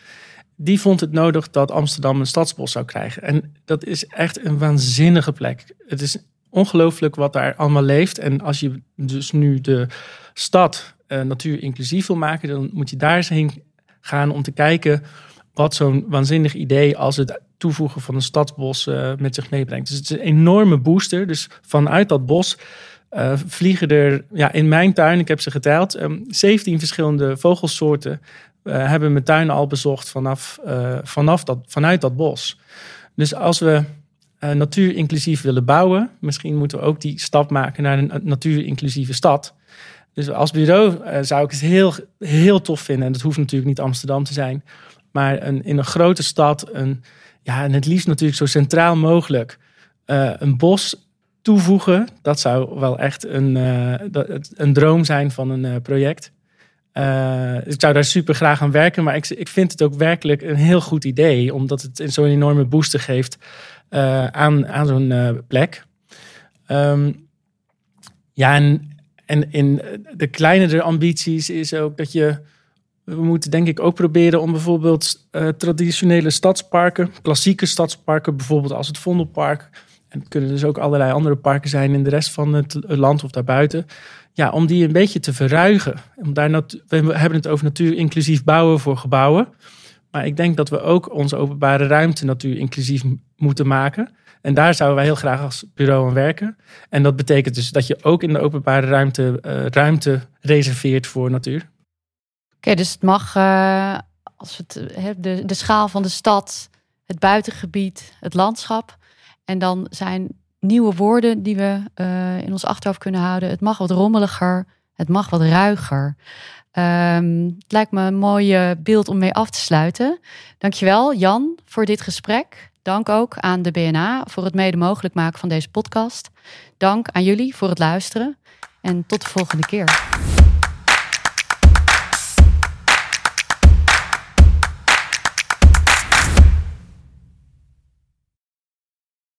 Die vond het nodig dat Amsterdam een stadsbos zou krijgen. En dat is echt een waanzinnige plek. Het is ongelooflijk wat daar allemaal leeft. En als je dus nu de stad natuur inclusief wil maken, dan moet je daar eens heen gaan om te kijken wat zo'n waanzinnig idee als het toevoegen van een stadsbos uh, met zich meebrengt. Dus het is een enorme booster. Dus vanuit dat bos uh, vliegen er, ja, in mijn tuin, ik heb ze geteld, um, ehm, 17 verschillende vogelsoorten uh, hebben mijn tuin al bezocht vanaf, vanaf dat, vanuit dat bos. Dus als we natuur inclusief willen bouwen, misschien moeten we ook die stap maken naar een natuur inclusieve stad. Dus als bureau zou ik het heel, heel tof vinden. En dat hoeft natuurlijk niet Amsterdam te zijn. Maar een, in een grote stad, een, ja, en het liefst natuurlijk zo centraal mogelijk, uh, een bos toevoegen. Dat zou wel echt een, uh, een droom zijn van een uh, project. ik zou daar super graag aan werken, maar ik, ik vind het ook werkelijk een heel goed idee, omdat het zo'n enorme booster geeft aan, aan zo'n plek. Um, ja, en, in de kleinere ambities is ook dat je we moeten denk ik ook proberen om bijvoorbeeld uh, traditionele stadsparken, klassieke stadsparken, bijvoorbeeld als het Vondelpark. En het kunnen dus ook allerlei andere parken zijn in de rest van het land of daarbuiten. Ja, om die een beetje te verruigen. Om daar we hebben het over natuur inclusief bouwen voor gebouwen. Maar ik denk dat we ook onze openbare ruimte natuur inclusief moeten maken. En daar zouden wij heel graag als bureau aan werken. En dat betekent dus dat je ook in de openbare ruimte uh, ruimte reserveert voor natuur. Oké, dus het mag, uh, als het, de, de schaal van de stad, het buitengebied, het landschap. En dan zijn nieuwe woorden die we in ons achterhoofd kunnen houden. Het mag wat rommeliger, het mag wat ruiger. Um, het lijkt me een mooi beeld om mee af te sluiten. Dankjewel Jan voor dit gesprek. Dank ook aan de BNA voor het mede mogelijk maken van deze podcast. Dank aan jullie voor het luisteren en tot de volgende keer.